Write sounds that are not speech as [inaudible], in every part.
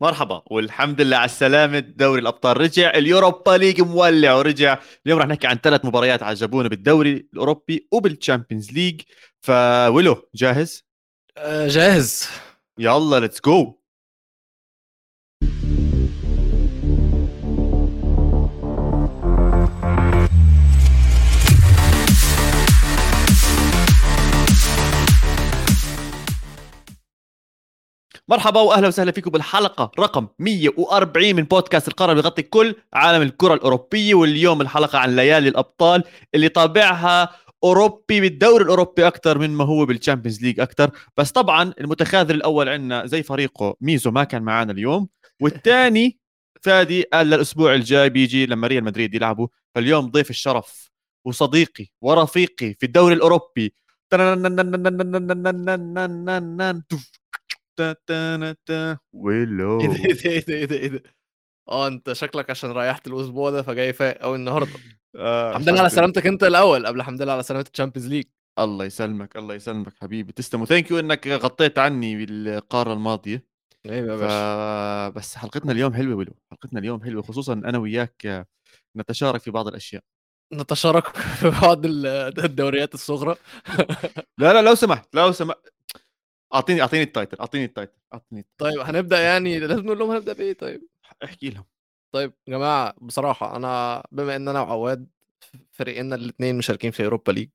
مرحبا والحمد لله على السلامة دوري الأبطال رجع ال Europa League مولع ورجع. اليوم رح نحكي عن ثلاث مباريات عجبونا بالدوري الأوروبي وبال Champions League فولو جاهز؟ آه، جاهز. يلا let's go مرحبا واهلا وسهلا فيكم بالحلقة رقم 140 من بودكاست القاره بيغطي كل عالم الكرة الأوروبية واليوم الحلقة عن ليالي الأبطال اللي طابعها أوروبي بالدوري الأوروبي أكثر من ما هو بال Champions League أكثر بس طبعا المتخاذل الأول عندنا زي فريقه ميزو ما كان معنا اليوم والثاني [laughs] فادي قال للاسبوع الجاي بيجي لما ريال مدريد يلعبوا. فاليوم ضيف الشرف وصديقي ورفيقي في الدوري الأوروبي. ويلو إيه ده إيه ده إيه ده إيه ده آه انت شكلك عشان ريحت الأسبوع ده فجاي فايق قوي النهارده الحمد لله على سلامتك انت الأول قبل الحمد لله على سلامه ال Champions League الله يسلمك الله يسلمك حبيبي تسلم و thank you انك غطيت عني بالقاره الماضيه أيوه يا. باشا بس حلقتنا اليوم حلوة ولو حلقتنا اليوم حلوة خصوصا أنا وياك نتشارك في بعض الاشياء نتشارك في بعض ال- الدوريات الصغرى لا لا لو سمحت لو سمحت أعطيني أعطيني ال title أعطيني ال title أعطيني. طيب هنبدأ [laughs] يعني لازم نقول لهم هنبدأ بإيه طيب؟ أحكي لهم. طيب يا جماعة بصراحة أنا بما إن أنا وعواد فريقنا الاثنين مشاركين في Europa League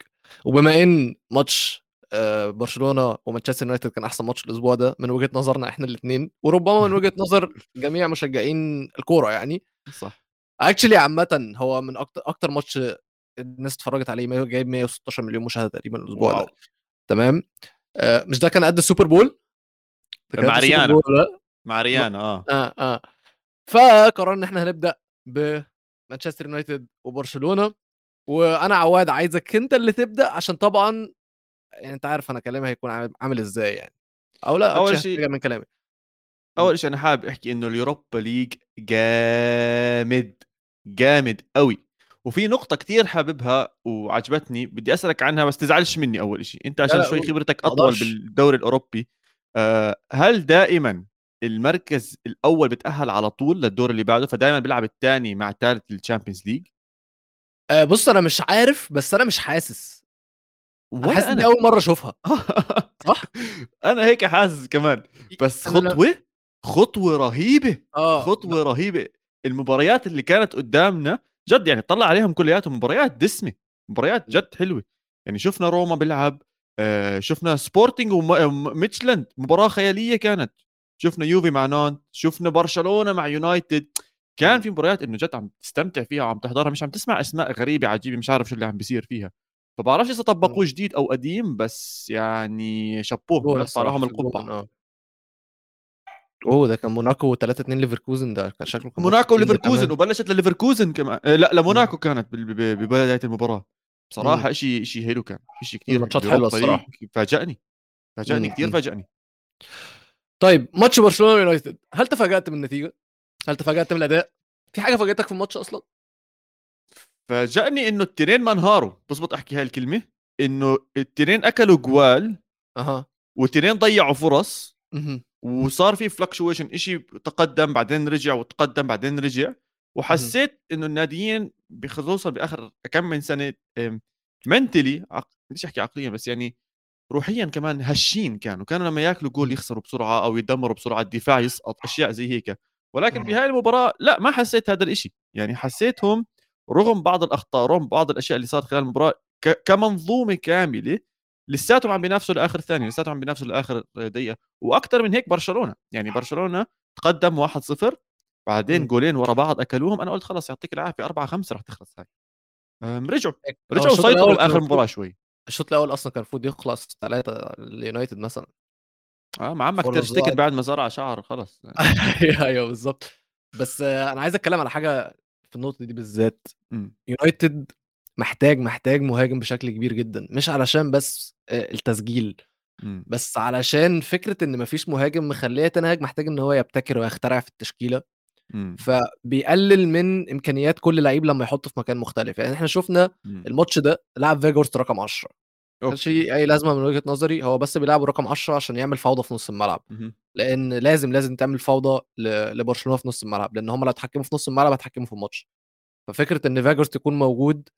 وبما إن ماتش آه، برشلونة ومانشستر يونايتد كان أحسن ماتش الأسبوع ده من وجهة نظرنا إحنا الاثنين وربما من وجهة نظر [laughs] جميع مشجعين الكورة يعني صح. actually عامة هو من أكتر أكتر ماتش الناس اتفرجت عليه جايب 116 مليون مشاهدة تقريبا الأسبوع. ده. تمام؟ مش ده كان قد ال Super Bowl؟ مع ريهانا. مع ريهانا آه. آه آه. فقررنا إن إحنا هنبدأ بمانشستر يونايتد وبرشلونة. وأنا عواد عايزك أنت اللي تبدأ عشان طبعا يعني أنت عارف أنا كلامي هيكون عامل, إزاي يعني. أو لا شيء- شيء من كلامي. أول شيء أنا حابب أحكي إنه ال Europa League جامد جامد قوي وفي نقطة كتير حاببها وعجبتني بدي أسألك عنها بس تزعلش مني أول شيء أنت عشان شوي. خبرتك أطول. بالدوري الأوروبي آه، هل دائما المركز الأول بتأهل على طول للدور اللي بعده فدائما بيلعب الثاني مع ثالث ال Champions League؟ آه بص أنا مش عارف بس أنا مش حاسس. أنا حاسس دي أول مرة أشوفها. [laughs] صح؟ أنا هيك حاسس كمان. بس خطوة خطوة رهيبة آه خطوة رهيبة. المباريات اللي كانت قدامنا جد يعني طلع عليهم كلياتهم مباريات دسمة مباريات جد حلوة. يعني شفنا روما بيلعب آه، شفنا سبورتنج وميتشلاند مباراة خيالية كانت. شفنا يوفي مع نانت شفنا برشلونة مع يونايتد. كان في مباريات إنه جد عم تستمتع فيها وعم تحضرها. مش عم تسمع أسماء غريبة عجيبة مش عارف شو اللي عم بيصير فيها. فبعرفش إذا طبقوه جديد أو قديم بس يعني شابوه. لهم الجول، القبعة. آه. اوه ده كان موناكو 3 2 ليفركوزن ده كان شكله كان موناكو وليفركوزن. وبلشت لليفركوزن كمان آه، لا لموناكو كانت ببداية المباراة بصراحة. شيء شيء حلو كان شيء كثير الماتشات حلوة الصراحة. فاجأني فاجأني مم. كثير مم. فاجأني طيب ماتش برشلونة ويونايتد هل تفاجأت من النتيجه؟ هل تفاجأت من الاداء؟ في حاجة فاجأتك في الماتش أصلا؟ فاجأني إنه التنين ما انهاروا بزبط أحكي هاي الكلمة إنه التنين أكلوا جوال أها والتنين ضيعوا فرص. وصار في fluctuation إشي تقدم بعدين رجع وتقدم بعدين رجع وحسيت إنه الناديين بخصوصا بآخر كم من سنة mentally بديش أحكي عقليا بس يعني روحيا كمان هشين كانوا كانوا لما ياكلوا جول. يخسروا بسرعة أو يدمروا بسرعة الدفاع يسقط أشياء زي هيك ولكن. بهاي المباراة لا ما حسيت هذا الإشي يعني حسيتهم رغم بعض الأخطاء رغم بعض الأشياء اللي صارت خلال المباراة ك- كمنظومة كاملة لساتهم عم بينافسوا لآخر ثانية لساتهم عم بينافسوا لآخر دقيقة. وأكثر من هيك برشلونة يعني برشلونة تقدم 1-0 بعدين. جولين ورا بعض أكلوهم. أنا قلت خلص يعطيك العافية 4 5 رح تخلص هاي. رجعوا. هو رجعوا سيطروا المفروض- المباراه شوي. الشوط الأول أصلا كان المفروض يخلص ثلاثة ليونايتد مثلا. آه مع عمك ضاعت. بعد ما زرع شعر خلص. أيوه [laughs] أيوه بالظبط. بس أنا عايز أتكلم على حاجة في النقطة دي بالذات. يونايتد محتاج محتاج مهاجم بشكل كبير جدا مش علشان بس آه، التسجيل أمم، بس علشان فكرة إن مفيش مهاجم مخلية تنهاج محتاج إن هو يبتكر ويخترع في التشكيلة. أمم، فبيقلل من إمكانيات كل لعيب لما يحطه في مكان مختلف. يعني إحنا شفنا أمم. الماتش ده لعب فيجورست رقم 10 كانش أي لازمة من وجهة نظري هو بس بيلعبوا رقم 10 عشان يعمل فوضى في نص الملعب. لأن لازم لازم تعمل فوضى لبرشلونة في نص الملعب لأن هم لو اتحكموا في نص الملعب هيتحكموا في الماتش. ففكرة إن فيجورست تكون موجود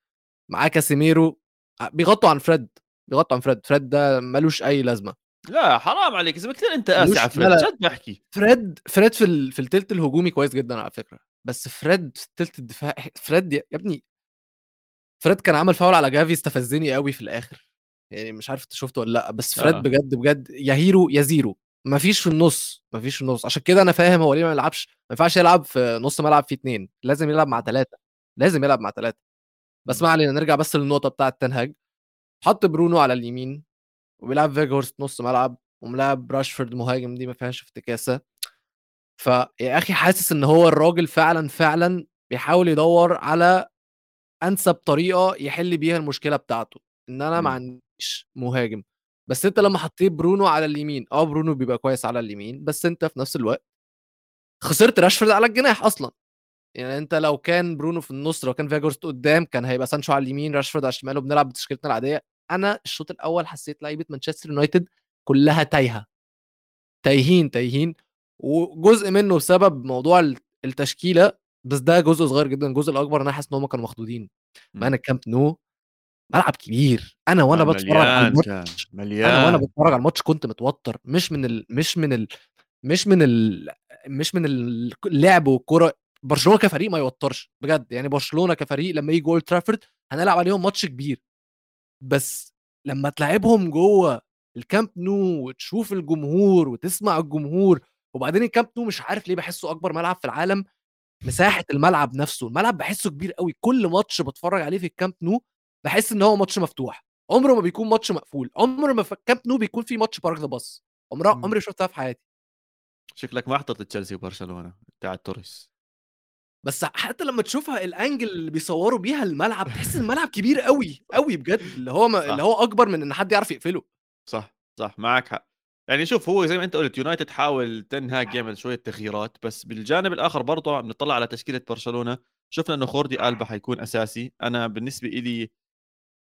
معاه كاسيميرو بيغطوا عن فريد بيغطوا عن فريد فريد ده ملوش أي لازمة لا حرام عليك إذا كثير أنت قاسي على فريد. جد بحكي فريد فريد في ال... في التلت الهجومي كويس جدا على فكرة بس فريد في التلت الدفاع فريد يا ابني فريد كان عمل فاول على جافي استفزني قوي في الآخر يعني مش عارف أنت شفته ولا لأ بس فريد آه. بجد بجد يا hero يا zero مفيش في النص مفيش في النص عشان كده أنا فاهم هو ليه ما يلعبش ما ينفعش يلعب في نص ملعب فيه اتنين لازم يلعب مع ثلاثة لازم يلعب مع ثلاثة بس. ما علينا نرجع بس للنقطة بتاعة تنهاج حط برونو على اليمين وبيلعب فيجورست نص ملعب وملاعب راشفورد مهاجم دي ما فيهاش افتكاسة فيا أخي حاسس إن هو الراجل فعلا فعلا بيحاول يدور على أنسب طريقة يحل بيها المشكلة بتاعته إن أنا ما. عنديش مهاجم بس أنت لما حطيت برونو على اليمين آه برونو بيبقى كويس على اليمين بس أنت في نفس الوقت خسرت راشفورد على الجناح أصلا يعني أنت لو كان برونو في النص لو كان فيجورست قدام كان هيبقى سانشو على اليمين راشفورد على الشمال وبنلعب بتشكيلتنا العادية. أنا الشوط الأول حسيت لعيبة مانشستر يونايتد كلها تايهة. تايهين تايهين. وجزء منه بسبب موضوع ال- التشكيلة بس ده جزء صغير جدا. الجزء الأكبر أنا حاسس إن هم كانوا مخضوضين. مم. man الكامب نو ملعب كبير. أنا وأنا بتفرج على الماتش مليان أنا وأنا بتفرج على الماتش كنت متوتر. مش من ال... مش من ال... مش من ال... مش من ال- اللعب والكره برشلونة كفريق ما يوترش بجد. يعني برشلونة كفريق لما يجي اولد ترافورد هنلعب عليهم ماتش كبير. بس لما تلعبهم جوه الكامب نو وتشوف الجمهور وتسمع الجمهور وبعدين الكامب نو مش عارف ليه بحسه أكبر ملعب في العالم مساحة الملعب نفسه الملعب بحسه كبير قوي. كل ماتش بتفرج عليه في الكامب نو بحس إن هو ماتش مفتوح. عمره ما بيكون ماتش مقفول. عمر ما في الكامب نو بيكون في ماتش park the bus. عمرها مم. عمري شفتها في حياتي. شكلك ما حضرت تشيلسي وبرشلونة بتاع توريس. بس حتى لما تشوفها ال angle اللي بيصوروا بيها الملعب تحس الملعب كبير قوي قوي بجد اللي هو ما. اللي هو أكبر من إن حد يعرف يقفله. صح صح معك حق. يعني شوف هو زي ما أنت قلت يونايتد حاول تنهاج يعمل شوية تغييرات بس بالجانب الآخر برضه بنطلع على تشكيلة برشلونة. شفنا إنه جوردي ألبا حيكون أساسي. أنا بالنسبة إلي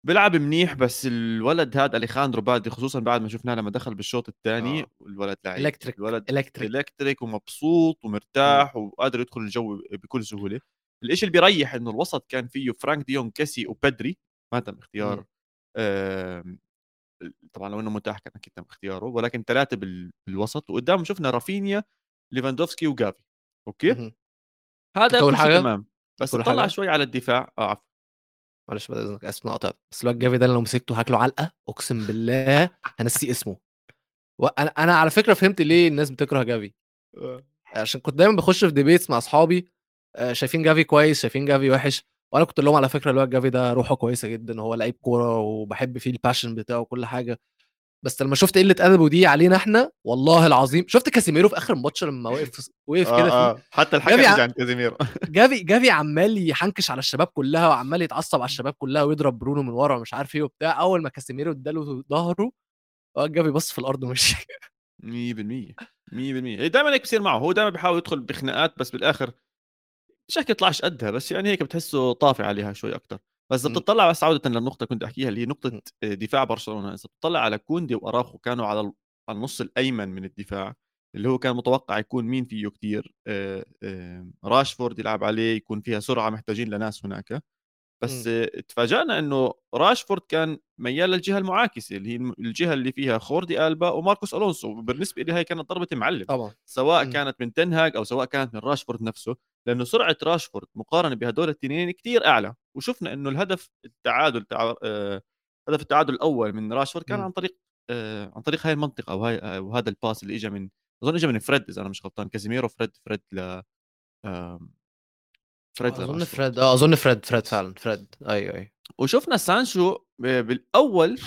بيلعب منيح بس الولد هذا أليخاندرو بالدي خصوصا بعد ما شفناه لما دخل بالشوط الثاني آه. الولد لعيب electric الولد electric. electric ومبسوط ومرتاح وقادر يدخل الجو بكل سهولة. الشيء اللي بيريح إنه الوسط كان فيه فرانك دي يونج كيسي وبدري ما تم اختيار. آم، طبعا لو إنه متاح كان أكيد تم اختياره ولكن ثلاثة بال- بالوسط وقدام شفنا رافينيا ليفاندوفسكي وجافي. okay. هذا كل حاجة- تمام. بس طلع حاجة- شوي على الدفاع. آه عفوا. معلش بعد إذنك آسف إني قطعت بس الواد جافي ده لو مسكته هاكله علقة أقسم بالله هنسيه اسمه. وأنا أنا على فكرة فهمت ليه الناس بتكره جافي. عشان كنت دايما بخش في debates مع أصحابي آه، شايفين جافي كويس شايفين جافي وحش وأنا كنت لهم على فكرة الواد جافي ده روحه كويسة جدا هو لعيب كورة وبحب فيه ال passion بتاعه وكل حاجة. بس لما شفت قلة ادبه دي علينا إحنا والله العظيم. شفت كاسيميرو في آخر الماتش لما وقف وقف كده فيه آه. آه. حتى الحكم جافي ع- اجى عند كازيميرو [laughs] جافي جافي عمال يحنكش على الشباب كلها وعمال يتعصب على الشباب كلها ويضرب برونو من ورا ومش عارف إيه وبتاع. أول ما كاسيميرو اداله ظهره هو جافي بص في الأرض ومشي. 100% 100% هي دائما هيك بصير معه. هو دائما بيحاول يدخل بخناقات بس بالآخر مش هيك يطلعش قدها بس يعني هيك بتحسه طافي عليها شوي أكثر بس إذا مم. بتطلع بس عودة للنقطة كنت أحكيها اللي هي نقطة دفاع برشلونة إذا بتطلع على كوندي وأراخو كانوا على ال- على النص الأيمن من الدفاع اللي هو كان متوقع يكون مين فيه كتير؟ آه، آه، راشفورد يلعب عليه يكون فيها سرعة محتاجين لناس هناك. بس مم. آه، تفاجأنا إنه راشفورد كان ميال للجهة المعاكسة اللي هي الجهة اللي فيها خوردي ألبا وماركوس ألونسو بالنسبة لي هاي كانت ضربة معلم طبعا سواء مم. كانت من تنهاج أو سواء كانت من راشفورد نفسه لأنه سرعة راشفورد مقارنة بهدول التنين كتير أعلى وشفنا إنه الهدف التعادل تاع آه، هدف التعادل الأول من راشفورد كان مم. عن طريق آه، عن طريق هاي المنطقة أو هاي آه، وهذا ال pass اللي اجى من أظن اجى من فريد إذا أنا مش غلطان كازيميرو فريد فريد ل آم، فريد أظن. فريد آه أظن فريد فريد فعلا فريد. أيوه أيوه. وشفنا سانشو ب- بالأول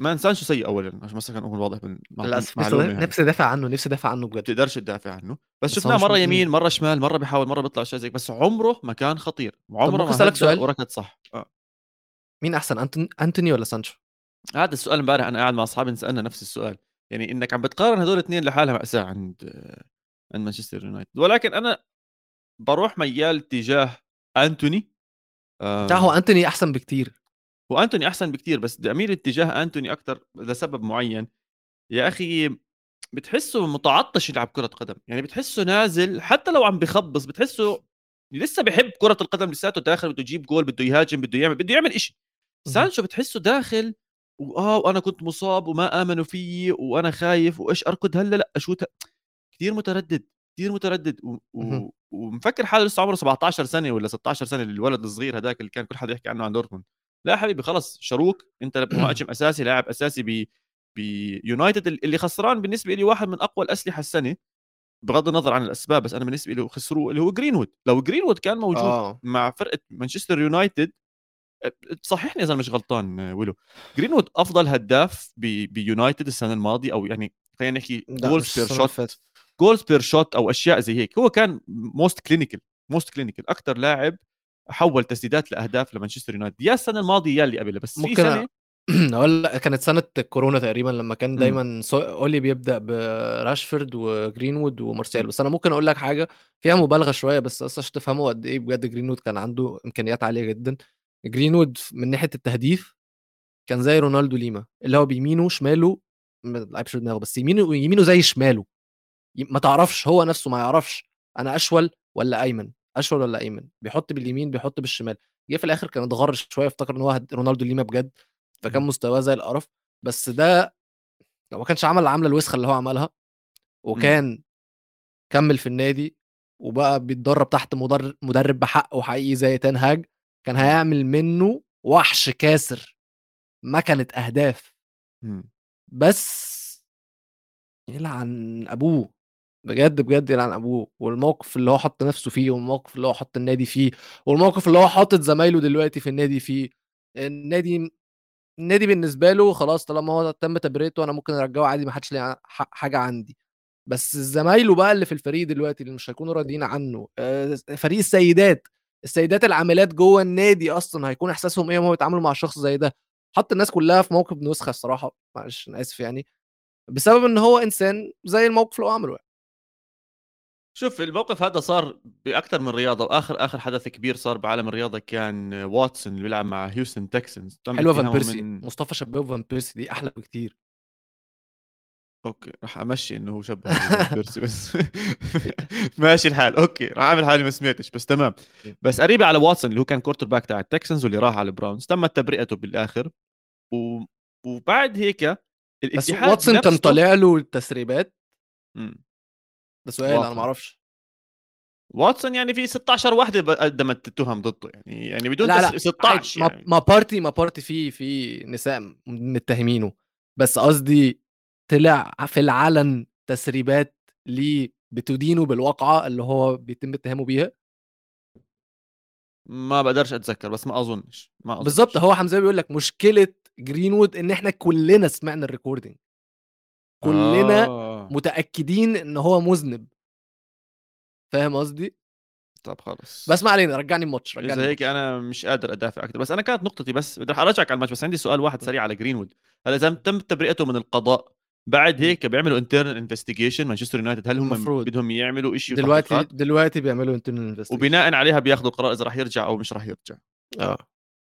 man سانشو سيء اولا عشان بس كان اكون واضح للاسف نفسي ادافع عنه نفسي ادافع عنه بجد. بتقدرش تدافع عنه. بس, شفناه مرة. يمين مرة شمال مرة بيحاول مرة بيطلع شيء زي بس عمره ما كان خطير. عمره ما هدأ سؤال؟ وركض صح. آه. مين أحسن أنتون... أنتوني ولا سانشو؟ هذا السؤال امبارح أنا قاعد مع أصحابي سالنا نفس السؤال. يعني إنك عم بتقارن هدول الاثنين لحالها مأساة عند آه، عند مانشستر يونايتد. ولكن أنا بروح ميال تجاه أنتوني آه، لا هو أنتوني أحسن بكتير. وانتوني أحسن بكتير بس بدي اميل اتجاه أنتوني أكثر لسبب معين. يا أخي بتحسه متعطش يلعب كرة قدم يعني بتحسه نازل حتى لو عم بخبص بتحسه لسه بحب كرة القدم لساته داخل بده يجيب جول بده يهاجم بده يعمل بده يعمل إشي. سانشو بتحسه داخل واه وأنا كنت مصاب وما آمنوا فيي وأنا خايف وإيش أركض هلأ لأ اشوت كثير متردد كثير متردد و... و... ومفكر حاله لسه عمره 17 سنة ولا 16 سنة الولد الصغير هذاك اللي كان كل حدا يحكي عنه عن دورتموند. لا حبيبي خلص شو رح انت [clears throat] مهاجم أساسي لاعب أساسي ب بيونايتد اللي خسران بالنسبة لي واحد من أقوى الأسلحة السنة بغض النظر عن الأسباب بس أنا بالنسبة لي خسروه اللي هو جرينوود لو جرينوود كان موجود آه. مع فرقة مانشستر يونايتد صححني اذا مش غلطان ويلو. جرينوود أفضل هداف بيونايتد السنة الماضية أو يعني خلينا نحكي per shot goals per shot أو أشياء زي هيك. هو كان most clinical most clinical أكثر لاعب حول تسديدات لأهداف لمانشستر يونايتد. يا السنة الماضية يا اللي قبلها بس في سنة [clears throat] ولا كانت سنة كورونا تقريبا لما كان. دايما أولي بيبدأ براشفورد وجرينوود ومارسيال. بس أنا ممكن أقول لك حاجة فيها مبالغة شوية بس بس عشان تفهموا قد إيه بجد جرينوود كان عنده إمكانيات عالية جدا. جرينوود من ناحية التهديف كان زي رونالدو ليما اللي هو بيمينه شماله ما لعبش دماغه بس يمينه يمينه زي شماله. ما تعرفش هو نفسه ما يعرفش أنا أشول ولا أيمن؟ أشول ولا أيمن؟ بيحط باليمين بيحط بالشمال. جه في الآخر كان اتغر شوية افتكر إن هو رونالدو ليما بجد فكان مستواه زي القرف. بس ده لو ما كانش عمل العمله الوسخة اللي هو عملها وكان م. كمل في النادي وبقى بيتدرب تحت مدرب مدرب بحقه حقيقي زي تان هاج. كان هيعمل منه وحش كاسر. مكنه أهداف. م. بس يلعن أبوه. بجد بجد يلعن ابوه والموقف اللي هو حط نفسه فيه والموقف اللي هو حط النادي فيه والموقف اللي هو حاطط زمايله دلوقتي في النادي فيه النادي النادي بالنسبة له خلاص طالما هو تم تبريته أنا ممكن أرجعه عادي ما حدش ليه حاجة عندي. بس زمايله بقى اللي في الفريق دلوقتي اللي مش هيكونوا راضيين عنه فريق السيدات السيدات العاملات جوه النادي أصلا هيكون إحساسهم إيه وهم بيتعاملوا مع شخص زي ده؟ حط الناس كلها في موقف نسخة الصراحة معلش أنا آسف يعني بسبب إن هو إنسان زي الموقف اللي هو عمله يعني. شوف الموقف هذا صار بأكثر من رياضة وآخر آخر حدث كبير صار بعالم الرياضة كان واتسون اللي بيلعب مع هيوستن تكسنز. حلوة فان بيرسي. من... مصطفى شباب فان بيرسي دي أحلى بكتير. أوكي راح أمشي إنه هو شبه بيرسي بس [laughs] ماشي الحال. أوكي راح أعمل حالي ما سمعتش بس تمام. بس قريبة على واتسون اللي هو كان quarterback تاع التكسنز واللي راح على البراونز تمت تبرئته بالآخر. و... وبعد هيك الاتحاد بس واتسون كان طالع له التسريبات ده سؤال أنا ما أعرفش واتسون يعني في 16 وحده قدمت تهم ضده يعني يعني بدون لا لا 16 يعني. ما Partey ما Partey في في نساء متهمينه بس قصدي طلع في العلن تسريبات ليه بتدينه بالواقعة اللي هو بيتم اتهامه بيها ما بقدرش أتذكر بس ما أظنش ما أظنش. بالظبط هو حمزة بيقول لك مشكلة جرينوود إن إحنا كلنا سمعنا ال recording كلنا آه. متأكدين إن هو مذنب. فاهم قصدي؟ طب خلص بس ما علينا رجعني الماتش رجعني اذا هيك أنا مش قادر أدافع أكثر بس أنا كانت نقطتي بس بدي أرجعك على الماتش بس عندي سؤال واحد سريع على جرينوود. إذا تم تبرئته من القضاء بعد هيك بيعملوا internal investigation مانشستر يونايتد هل هم مفروض. بدهم يعملوا شيء دلوقتي تحقيقات؟ دلوقتي بيعملوا internal investigation وبناء عليها بياخذوا قرار إذا راح يرجع أو مش راح يرجع. آه.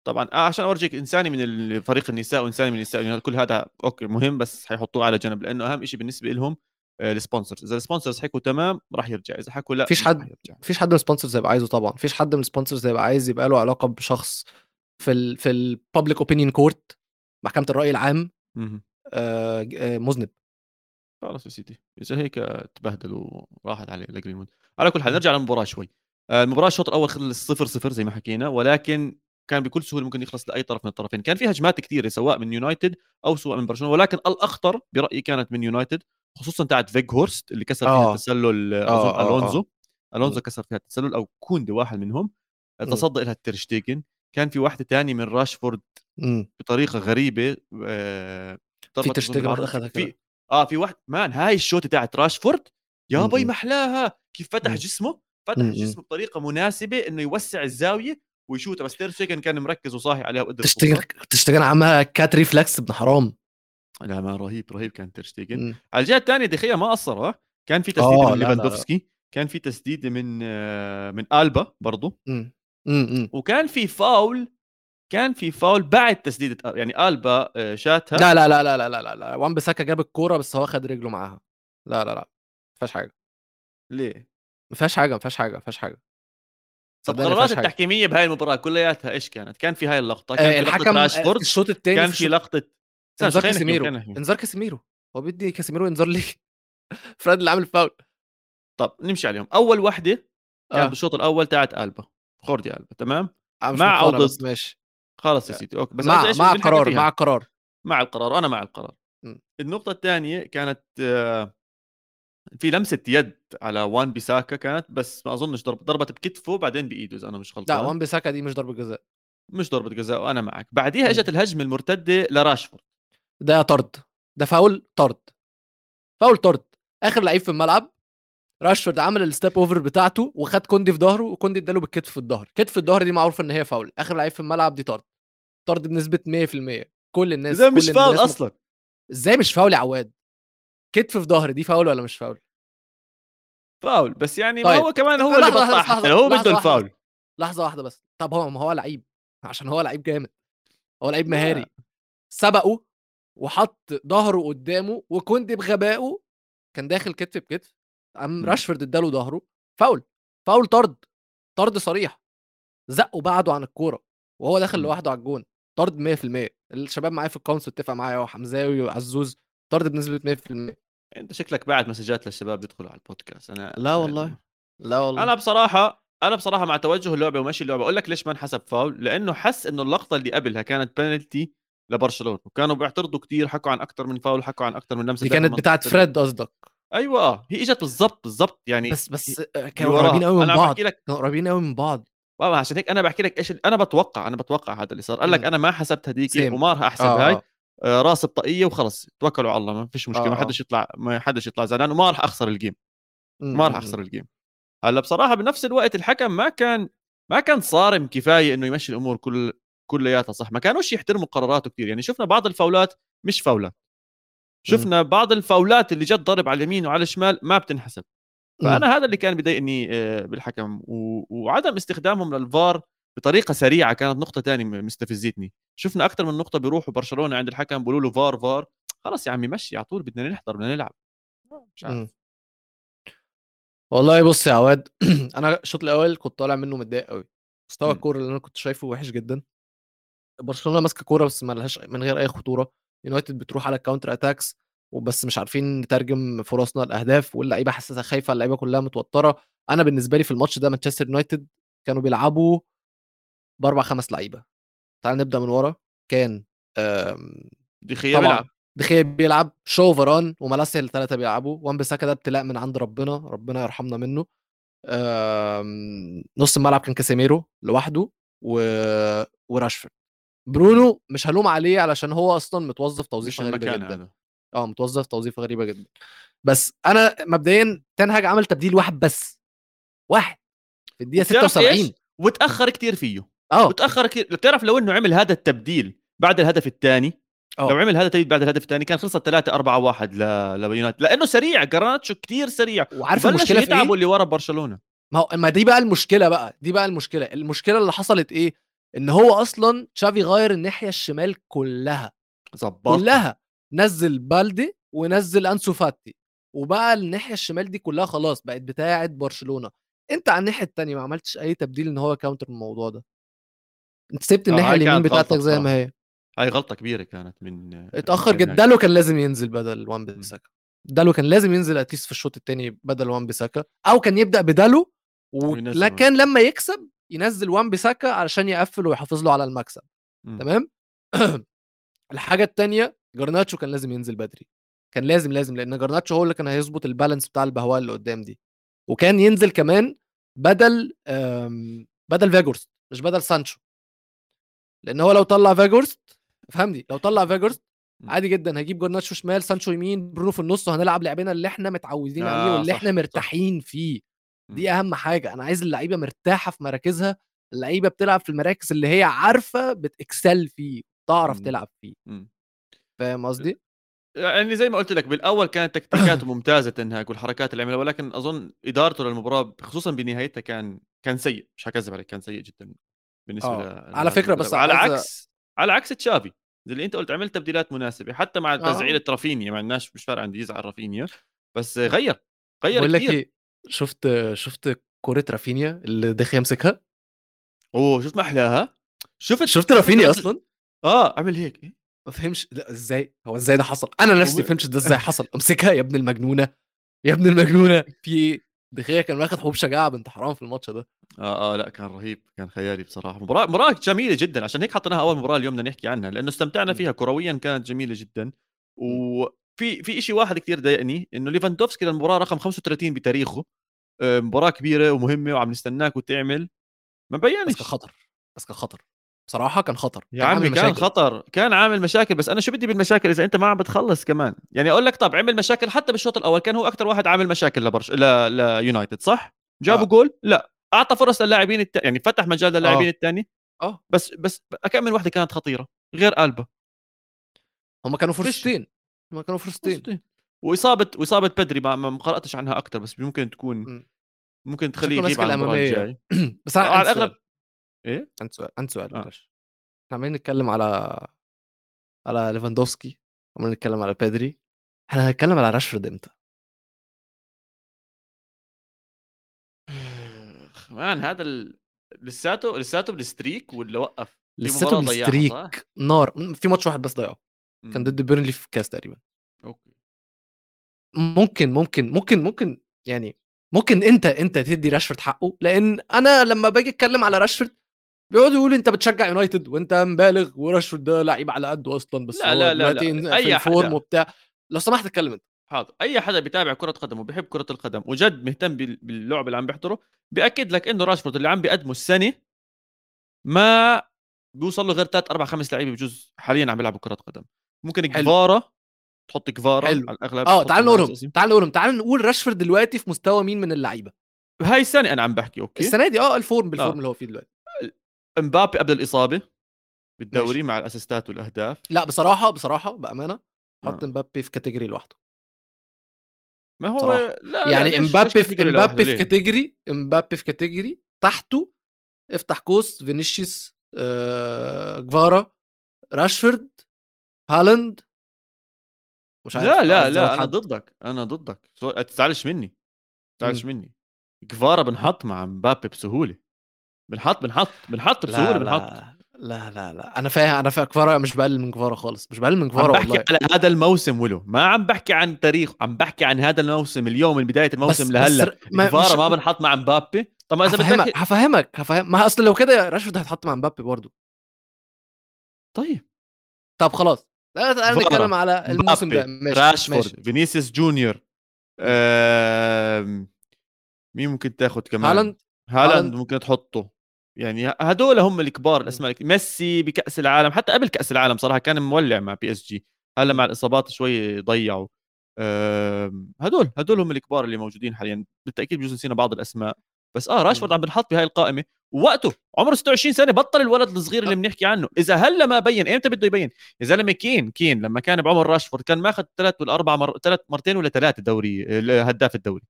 طبعا آه عشان أورجيك إنساني من فريق النساء وإنساني من النساء يعني كل هذا أوكي مهم بس حيحطوه على جنب لأنه أهم شيء بالنسبة لهم ال sponsors إذا ال sponsors حكوا تمام راح يرجع. إذا حكوا لا فيش حد فيش حد من ال sponsors هيبقى عايزه طبعا. فيش حد من ال sponsors هيبقى عايز يبقى له علاقة بشخص في ال في ال public opinion court محكمة الرأي العام. آه مذنب. خلاص يا سيدي. إذا هيك تبهدل وراحت عليه لجرينوود على كل حال نرجع للمباراة شوي. المباراة الشوط الأول خلص صفر صفر زي ما حكينا ولكن كان بكل سهولة ممكن يخلص لأي طرف من الطرفين. كان في هجمات كثيرة سواء من يونايتد أو سواء من برشلونة ولكن الأخطر برأيي كانت من يونايتد خصوصا تاعت فيجهورست اللي كسر فيها آه. تسلل آه آه ألونزو. ألونزو كسر فيها التسلل أو كوندي واحد منهم. تصدى لها تيرشتيجن كان في واحدة تانية من راشفورد بطريقة غريبة آه في تيرشتيجن أخذها في آه في one on one man هاي الشوطه تاعت راشفورد؟ يا بي محلاها! كيف فتح جسمه؟ فتح جسمه بطريقة مناسبة إنه يوسع الزاوية ويشوتها بس تيرشتيجن كان مركز وصاحي عليها وقدر تشتغل تشتغل عمها cat reflex ابن حرام. لا ما رهيب رهيب كان تيرشتيجن على الجهة الثانية دي خيا ما قصر كان في تسديده آه، من ليفاندوفسكي كان في تسديده من آه، من ألبا برضه وكان في فاول كان في فاول بعد تسديده يعني ألبا آه، شاتها. لا لا لا لا لا لا لا, لا. وان بيساكا جاب الكورة بس هو خد رجله معاها. لا لا لا. ما فيهاش حاجة. ليه؟ ما فيهاش حاجة ما فيهاش حاجة ما فيهاش حاجة. طب صدقني ما قرارات فيهاش حاجة. التحكيمية بهاي المباراة كلياتها إيش كانت؟ كان في هاي اللقطة كان آه، في لقطة الحكم آه، راشفورد في الشوط الثاني كان في لقطة انذار كاسيميرو. انذار كاسيميرو هو بيدي كاسيميرو انذار ليه [laughs] فريد اللي عامل فاول طب نمشي عليهم أول وحدة كان آه بالشوط الأول تاعت ألبا جوردي ألبا تمام آه، مع بس ضد؟ ماشي خلص يا سيدي أوكي بس مع مع قرار؟ مع قرار مع القرار وأنا مع القرار م. النقطة الثانية كانت آه، في لمسة يد على وان بيساكا كانت بس ما أظنش ضرب ضربت بكتفه بعدين بإيده إذا أنا مش لا غلطان. وان بيساكا دي مش ضربة جزاء. مش ضربة جزاء وأنا معك. بعديها. إجت الهجمة المرتدة لراشفورد. ده طرد. ده فاول طرد. فاول طرد. آخر لعيب في الملعب راشفورد عمل ال step over بتاعته وخد كوندي في ظهره وكوندي اداله بالكتف في الظهر. كتف الظهر دي معروف إن هي فاول. آخر لعيب في الملعب دي طرد. طرد بنسبة 100% كل الناس ده كل مش فاول أصلا؟ إزاي مش فاول يا عواد؟ كتف في ظهر دي فاول ولا مش foul foul بس يعني ما طيب. هو كمان هو اللي بطح لحظة، هو بده واحدة الفاول لحظة واحدة بس طب هو ما هو لعيب عشان هو لعيب جامد هو لعيب مهاري سبقه وحط ظهره قدامه وكوندي بغبائه كان داخل كتف بكتف قام. راشفورد اداله ظهره فاول فاول طرد طرد صريح زقه بعده عن الكورة وهو داخل. لوحده على الجون طرد 100% الشباب معايا في الكونس اتفق معايا وحمزاوي وعزوز طرد بنسبة 100% أنت شكلك بعت مسجات للشباب يدخلوا على البودكاست أنا لا والله. لا والله أنا بصراحة أنا بصراحة مع توجه اللعبة ومشي اللعبة أقول لك ليش ما انحسب فاول لأنه حس إنه اللقطة اللي قبلها كانت بنالتي لبرشلونة وكانوا بيعترضوا كثير حكوا عن أكثر من فاول حكوا عن أكثر من لمسة داخل كانت بتاعت. فريد قصدك أيوه آه هي إجت بالضبط بالضبط يعني بس بس آه، اللي كانوا. قريبين قوي من بعض لك كانوا قريبين قوي من بعض آه، عشان هيك أنا بحكي لك إيش أنا بتوقع أنا بتوقع هذا اللي صار قال لك. أنا ما حسبت هذيك Same. وما راح أحسب آه، هاي آه. آه، راس بطاقية وخلص. توكلوا على الله ما فيش مشكلة آه، ما آه. حدش يطلع ما حدش يطلع زعلان وما راح أخسر الجيم م- ما راح م- أخسر الجيم هلأ بصراحة بنفس الوقت الحكم ما كان ما كان صارم كفاية إنه يمشي الأمور كل كلياتها صح. ما كانوش يحترموا قراراته كثير يعني شفنا بعض الفاولات مش فاولات شفنا بعض الفاولات اللي جت ضرب على اليمين وعلى الشمال ما بتنحسب. فأنا هذا اللي كان بضايقني آه، بالحكم و... وعدم استخدامهم للفار بطريقة سريعة كانت نقطة ثانية مستفزتني. شفنا أكثر من نقطة بيروحوا برشلونة عند الحكم بيقولوا له فار فار. خلص يا عمي مشي على طول بدنا نحضر بدنا نلعب. مش عارف. والله بص يا عواد [clears throat] أنا الشوط الأول كنت طالع منه متضايق قوي مستوى. الكورة اللي أنا كنت شايفه وحش جدا. برشلونة ماسكة كورة بس ما لهاش من غير أي خطورة. يونايتد بتروح على ال counter attacks وبس مش عارفين نترجم فرصنا الاهداف واللعيبة حاسسها خايفة اللعيبة كلها متوترة. أنا بالنسبة لي في الماتش ده مانشستر يونايتد كانوا بيلعبوا بأربع خمس لعيبة. تعال نبدأ من ورا. كان آم، دي خيا طبعا بيلعب. دخيا بيلعب. شو فاران ومالاسيا الثلاثه بيلعبوا. وان بيساكا ده ابتلاء من عند ربنا. ربنا يرحمنا منه. آم، نص الملعب كان كاسيميرو لوحده و... وراشفورد. برونو مش هلوم عليه علشان هو أصلا متوظف مش توظيفه غريبة جدا. هذا آه متوظف توظيفه غريبة جدا. بس أنا مبدئيا تنهج عمل تبديل واحد بس. واحد. في الدقيقة بتعرف 76 إيش؟ وتاخر كثير فيه. آه. وتاخر كثير. بتعرف لو إنه عمل هذا التبديل بعد الهدف الثاني آه. لو عمل هذا التبديل بعد الهدف الثاني كان خلصت 3 4 1 ل ليونايتد. لأنه سريع جراناتشو كثير سريع. وعارف المشكلة في إيه؟ اللي ورا برشلونة. ما هو ما دي بقى المشكلة بقى دي بقى المشكلة. المشكلة اللي حصلت إيه؟ إن هو أصلا تشافي غير الناحية الشمال كلها. ظبط كلها. نزل بالدي ونزل أنسو فاتي. وبقى الناحية الشمال دي كلها خلاص بقت بتاعة برشلونة. أنت على الناحية التانية ما عملتش أي تبديل إن هو counter الموضوع ده؟ أنت سبت آه، الناحية اليمين بتاعتك زي ما هي. هاي غلطة كبيرة كانت من اتأخر جدا. دالو كان لازم ينزل بدل وان بيساكا. دالو كان لازم ينزل at least في الشوط الثاني بدل وان بيساكا. أو كان يبدأ بدالو ولكن لما يكسب ينزل وان بيساكا علشان يقفل ويحافظ له على المكسب. مم. تمام؟ [clears throat] الحاجة الثانية جرناتشو كان لازم ينزل بدري. كان لازم لازم لأن جرناتشو هو اللي كان هيظبط ال balance بتاع البهواء اللي قدام دي. وكان ينزل كمان بدل بدل فيجورست مش بدل سانشو. لأن هو لو طلع فيجورست فهمني لو طلع فيجورست م. عادي جدا هجيب جرناتشو شمال سانشو يمين برونو في النص وهنلعب لعبنا اللي إحنا متعودين آه، عليه واللي صح، إحنا صح. مرتاحين فيه. دي أهم حاجة أنا عايز اللعيبة مرتاحة في مراكزها اللعيبة بتلعب في المراكز اللي هي عارفة بتكسل فيه تعرف. تلعب فيه. فاهم قصدي يعني زي ما قلت لك بالأول كانت تكتيكاته [coughs] ممتازة تنهاك والحركات اللي عملها ولكن أظن إدارته للمباراة خصوصا بنهايتها كان كان سيء مش حكذب عليك كان سيء جدا بالنسبة آه. على فكرة لهذا بس. على عكس على عكس تشافي اللي انت قلت عمل تبديلات مناسبة حتى مع آه. تزعيله رافينيا مع الناس مش فارق عندي يزعل رافينيا بس غير غير بقول لك إيه شفت شفت كرة رافينيا اللي دخل يمسكها؟ أوه شفت ما احلاها شفت شفت رافينيا أصلا؟ آه عمل هيك. ما فهمش لا إزاي؟ هو إزاي ده حصل؟ أنا نفسي فهمتش ده إزاي حصل. امسكها يا ابن المجنونة يا ابن المجنونة. [laughs] في دخيا كان واخد حبوب شجاعة بنت حرام في الماتش ده. آه آه لا كان رهيب كان خيالي بصراحة. مباراة مباراة جميلة جدا. عشان هيك حطيناها أول مباراة اليوم بدنا نحكي عنها لأنه استمتعنا. فيها كرويا كانت جميلة جدا. وفي في شيء واحد كثير ضايقني إنه ليفاندوفسكي للمباراة رقم 35 بتاريخه. آه، مباراة كبيرة ومهمة وعم نستناك وتعمل. ما بس بينش كان خطر بس كان خطر. بصراحة كان خطر يا كان عمي عامل كان مشاكل. خطر كان عامل مشاكل بس أنا شو بدي بالمشاكل إذا أنت ما عم بتخلص كمان؟ يعني أقول لك طب عمل مشاكل حتى بالشوط الأول كان هو أكثر واحد عامل مشاكل لبرش ل... ليونايتد صح؟ جابوا آه. جول؟ لا. أعطى فرص للاعبين الت... يعني فتح مجال للاعبين آه. الثاني آه. بس بس كم من وحده كانت خطيرة غير ألبا. هم كانوا. فرصتين. هم كانوا فرصتين. وإصابة وإصابة بدري ما, ما قرأتش عنها أكثر بس ممكن تكون م. ممكن تخليه يغيب عن المباراة الأمامية. الجاي. [clears throat] بس على الأغلب إيه؟ عندي سؤال عندي سؤال آه. معلش إحنا عمالين نتكلم على على ليفاندوفسكي عمالين نتكلم على بيدري. إحنا هنتكلم على راشفورد إمتى؟ man هذا ال... لساته لساته بال streak ولا وقف لساته بال streak نار. في ماتش واحد بس ضيعه. كان مم. ضد بيرنلي في الكاس تقريبا. okay. ممكن ممكن ممكن ممكن يعني ممكن أنت أنت تدي راشفورد حقه لأن أنا لما باجي أتكلم على راشفورد بيقعدوا يقولوا انت بتشجع يونايتد وانت مبالغ وراشفورد ده لعيب على قده أصلا بس لا، لا، لا، لا. ال form حدا. وبتاع لو سمحت اتكلم انت حاضر أي حدا بيتابع كرة قدم وبيحب كرة القدم وجد مهتم بال- باللعب اللي عم بيحضره بيأكد لك إنه راشفورد اللي عم بيقدمه السنة ما بيوصل له غير ثلاث أربع خمس لعيبة بجوز حاليا عم بيلعبوا كرة قدم ممكن. كفارا تحط كفارا. على الأغلب آه تعال نقولهم. تعال نقولهم تعال نقول راشفورد دلوقتي في مستوى مين من اللعيبة هاي السنة أنا عم بحكي okay السنة دي آه ال form بال form آه. اللي هو فيه دلوقتي امبابي قبل الإصابة بالدوري ماشي. مع الأسيستات والأهداف لا بصراحة بصراحة بأمانة حط آه. مبابي في category لوحده ما هو بصراحة. لا يعني امبابي في؟ امبابي في؟ category امبابي في category تحته افتح قوس فينيسيوس آه، كفارا راشفورد هالاند مش عارف لا لا لا أنا. ضدك أنا ضدك تزعلش مني تزعلش مني كفارا بنحط مع مبابي بسهولة بنحط بنحط بنحط بسهولة بنحط. لا لا لا. أنا فاهم أنا فاهم. كفارا مش بقلل من كفارا خالص مش بقلل من عم كفارا بحكي والله. على هذا الموسم ولو. ما عم بحكي عن تاريخ عم بحكي عن هذا الموسم اليوم من بداية الموسم بس- لهلا. بس ما- كفارا مش- ما بنحط مع مبابي. طب ما إذا هفهمك بدك هفهمك هفهم. ما أصل لو كده راشفورد هيتحط مع مبابي برضه. طيب. طب خلاص. لا كفارا، نتكلم على الموسم ده. ماشي راشفورد ماشي. فينيسيوس جونيور آم، مين ممكن تاخذ كمان؟ هالاند هالاند. ممكن تحطه. يعني هدول هم الكبار الأسماء ميسي بكأس العالم حتى قبل كأس العالم صراحة كان مولع مع PSG هلا مع الإصابات شوي ضيعوا. هدول هدول هم الكبار اللي موجودين حاليا. بالتأكيد بجوز نسينا بعض الأسماء. بس آه راشفورد. عم بنحط بهاي القائمة. ووقته عمره 26 سنة بطل الولد الصغير اللي بنحكي عنه. إذا هلا ما بين إمتى بده يبين؟ يا زلمه كين كين لما كان بعمر راشفورد كان ماخذ ثلاث ولا أربع مر... ثلاث مرتين ولا ثلاثة دوري هداف الدوري.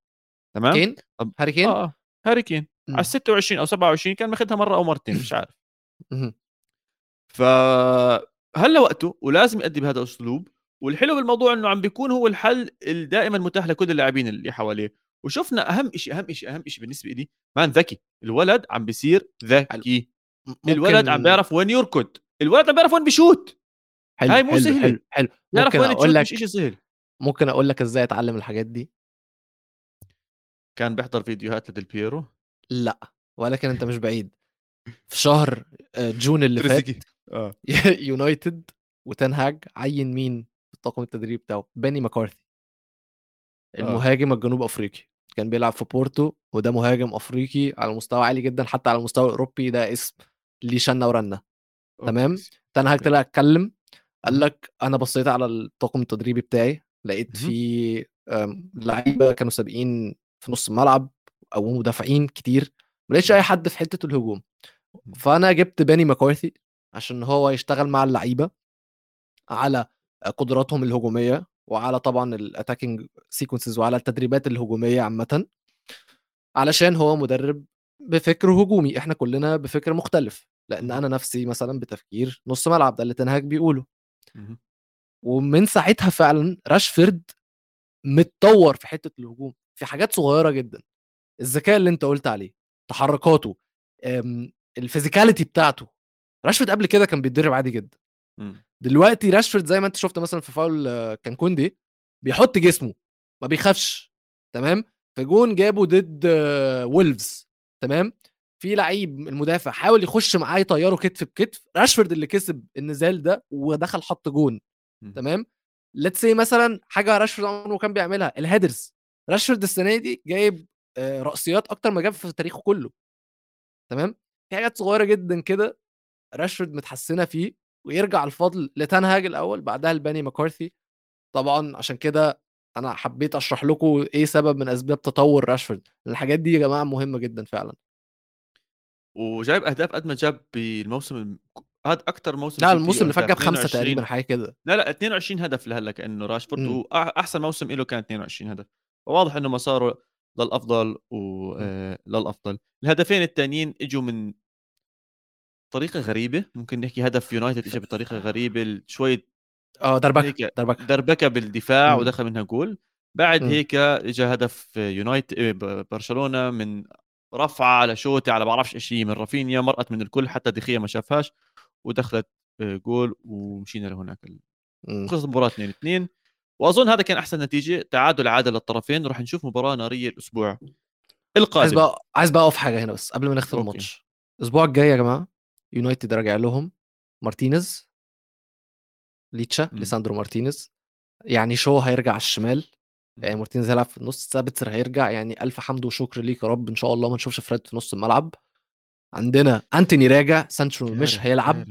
تمام؟ كين؟ هاري كين؟ آه آه. هاري كين. مم. على 26 أو 27 كان ماخذها مرة أو مرتين مش عارف. [laughs] ف هلا وقته ولازم يأدي بهذا الاسلوب والحلو بالموضوع إنه عم بيكون هو الحل الدائما متاح لكل اللاعبين اللي حواليه. وشفنا أهم شيء أهم شيء أهم شيء بالنسبة لي man ذكي. الولد عم بيصير ذكي. ممكن الولد عم بيعرف وين يركض. الولد عم بيعرف وين بيشوت. حلو هاي مو حلو. حلو حلو. بيعرف وين تشوت لك مش شيء سهل. ممكن أقول لك إزاي أتعلم الحاجات دي؟ كان بيحضر فيديوهات لديل بيرو. لأ ولكن أنت مش بعيد. في شهر آه، جون اللي فات آه. [laughs] يونايتد وتنهاج عين مين في الطاقم التدريبي بتاعه؟ باني مكارثي آه. المهاجم الجنوب أفريقي. كان بيلعب في بورتو وده مهاجم أفريقي على مستوى عالي جدا حتى على المستوى الاوروبي ده اسم ليه شنة ورنة. تمام؟ تنهاج. طلع اتكلم قال. لك أنا بصيت على الطاقم التدريبي بتاعي لقيت. في لعيبة كانوا سابقين في نص الملعب أو مدافعين كتير ما لقيتش أي حد في حتة الهجوم. فأنا جبت بيني مكارثي عشان هو يشتغل مع اللعيبة على قدراتهم الهجومية وعلى طبعا ال attacking sequences وعلى التدريبات الهجومية عامه علشان هو مدرب بفكر هجومي. إحنا كلنا بفكر مختلف لأن مهم. أنا نفسي مثلا بتفكير نص ملعب ده اللي تنهاج بيقوله. ومن ساعتها فعلا راشفورد متطور في حتة الهجوم في حاجات صغيرة جدا. الذكاء اللي أنت قلت عليه تحركاته أم، ال physicality بتاعته. راشفورد قبل كده كان بيتدرب عادي جدا. مم. دلوقتي راشفورد زي ما أنت شفت مثلا في فاول آه، كان كوندي بيحط جسمه ما بيخافش تمام؟ في جون جابه ضد آه، وولفز تمام؟ في لعيب المدافع حاول يخش معاه يطيره كتف بكتف راشفورد اللي كسب النزال ده ودخل حط جون مم. تمام؟ let's say مثلا حاجة راشفورد عمره كان بيعملها ال headers. راشفورد السنة دي جايب رأسيات أكتر ما جاب في تاريخه كله. تمام؟ في حاجات صغيرة جدا كده راشفورد متحسنة فيه ويرجع الفضل لتنهاج الأول بعدها لبيني مكارثي طبعا عشان كده أنا حبيت أشرح لكم إيه سبب من أسباب تطور راشفورد. الحاجات دي يا جماعة مهمة جدا فعلا. وجايب أهداف قد ما جاب بالموسم الم- هذا أكثر موسم لا الموسم اللي فات. جاب خمسة 22 تقريبا حاجة كده. لا لا 22 هدف لهلا كانه راشفورد مم. واحسن موسم له كان 22 هدف. فواضح إنه مساره للافضل وللافضل الهدفين الثانيين إجوا من طريقة غريبة ممكن نحكي هدف يونايتد اجى بطريقة غريبة شوية آه دربكة دربكة دربكة بالدفاع مم. ودخل منها جول بعد مم. هيك اجى هدف يونايتد برشلونة من رفعة على شوطة على بعرفش إيش من رافينيا مرقت من الكل حتى دخيا ما شافهاش ودخلت جول ومشينا لهناك مم. خلصت المباراة 2 2 وأظن هذا كان أحسن نتيجة. تعادل عادل للطرفين راح نشوف مباراة نارية الأسبوع عايز القادم بقى عايز بقى اقف حاجة هنا بس قبل ما نختم. الماتش. الأسبوع الجاي يا جماعة يونايتد راجع لهم. مارتينيز ليتشا. ليساندرو مارتينيز. يعني شو هيرجع على الشمال. يعني مارتينيز هيلعب في النص. سابتسر هيرجع. يعني ألف حمد وشكر ليك يا رب. إن شاء الله ما نشوفش فريد في نص الملعب. عندنا أنتوني راجع سانشو مش هيلعب.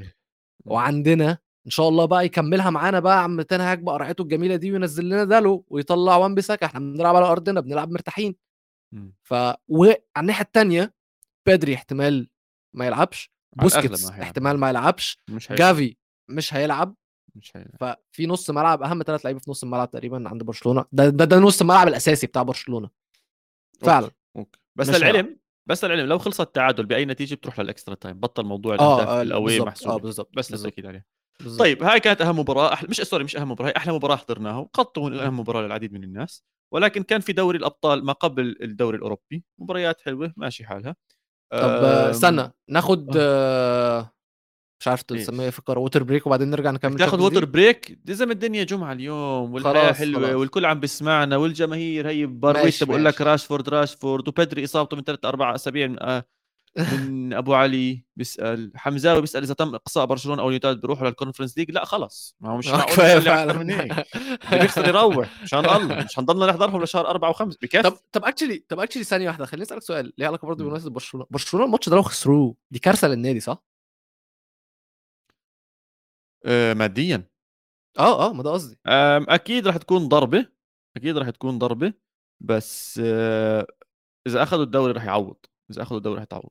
وعندنا إن شاء الله بقى يكملها معانا بقى عم تنهاج بقرعته الجميلة دي وينزل لنا دالو ويطلع وان بيساكا إحنا بنلعب على أرضنا بنلعب مرتاحين. ف وعلى الناحية الثانية بيدري احتمال ما يلعبش بوسكيتس ما هيلعب. احتمال ما يلعبش مش. جافي مش هيلعب. مش هي... ففي نص ملعب أهم ثلاث لعيبة في نص الملعب تقريبا عند برشلونة. ده ده, ده نص الملعب الأساسي بتاع برشلونة. فعلا. okay. okay. بس مش للعلم بس للعلم لو خلص التعادل بأي نتيجة بتروح لل extra time. بطل موضوع آه الاهداف آه، القويه بالظبط محسوبه آه بالظبط بس بالظبط للتاكيد عليه بالظبط. طيب هاي كانت أهم مباراة أحلى... مش sorry مش أهم مباراة هي أحلى مباراة حضرناها قد تكون أهم مباراة للعديد من الناس ولكن كان في دوري الأبطال ما قبل الدوري الأوروبي مباريات حلوة ماشي حالها طب آه، أم، استنى ناخد آه، مش عارف؟ تسميها الكوره water break وبعدين نرجع نكمل Champions water؟ break زي ما الدنيا جمعة اليوم والحياة حلوة خلاص. والكل عم بيسمعنا والجماهير هي ماشي، بقول لك. راشفورد راشفورد وبدري إصابته من ثلاث أربع أسابيع من, أبو علي بيسأل حمزاوي بيسأل إذا تم إقصاء برشلونة أو اليونايتد بيروحوا لل Conference League لا خلص ما هو مش [laughs] معقول أكثر فعلا. من هيك. اللي بيخسر يروح مشان الله مش حنضلنا نحضرهم لشهر أربعة وخمس. بكيف طب طب actually طب actually ثانية واحدة. خليني أسألك سؤال. ليه علاقة برضه. بيونايتد برشلونة؟ برشلونة الماتش ده لو خسروه دي كارثة للنادي صح؟ آه ماديا. آه آه ما ده قصدي. أكيد راح تكون ضربة. أكيد راح تكون ضربة. بس آه إذا أخذوا الدوري راح يعوض. إذا أخذوا الدوري راح يتعوض.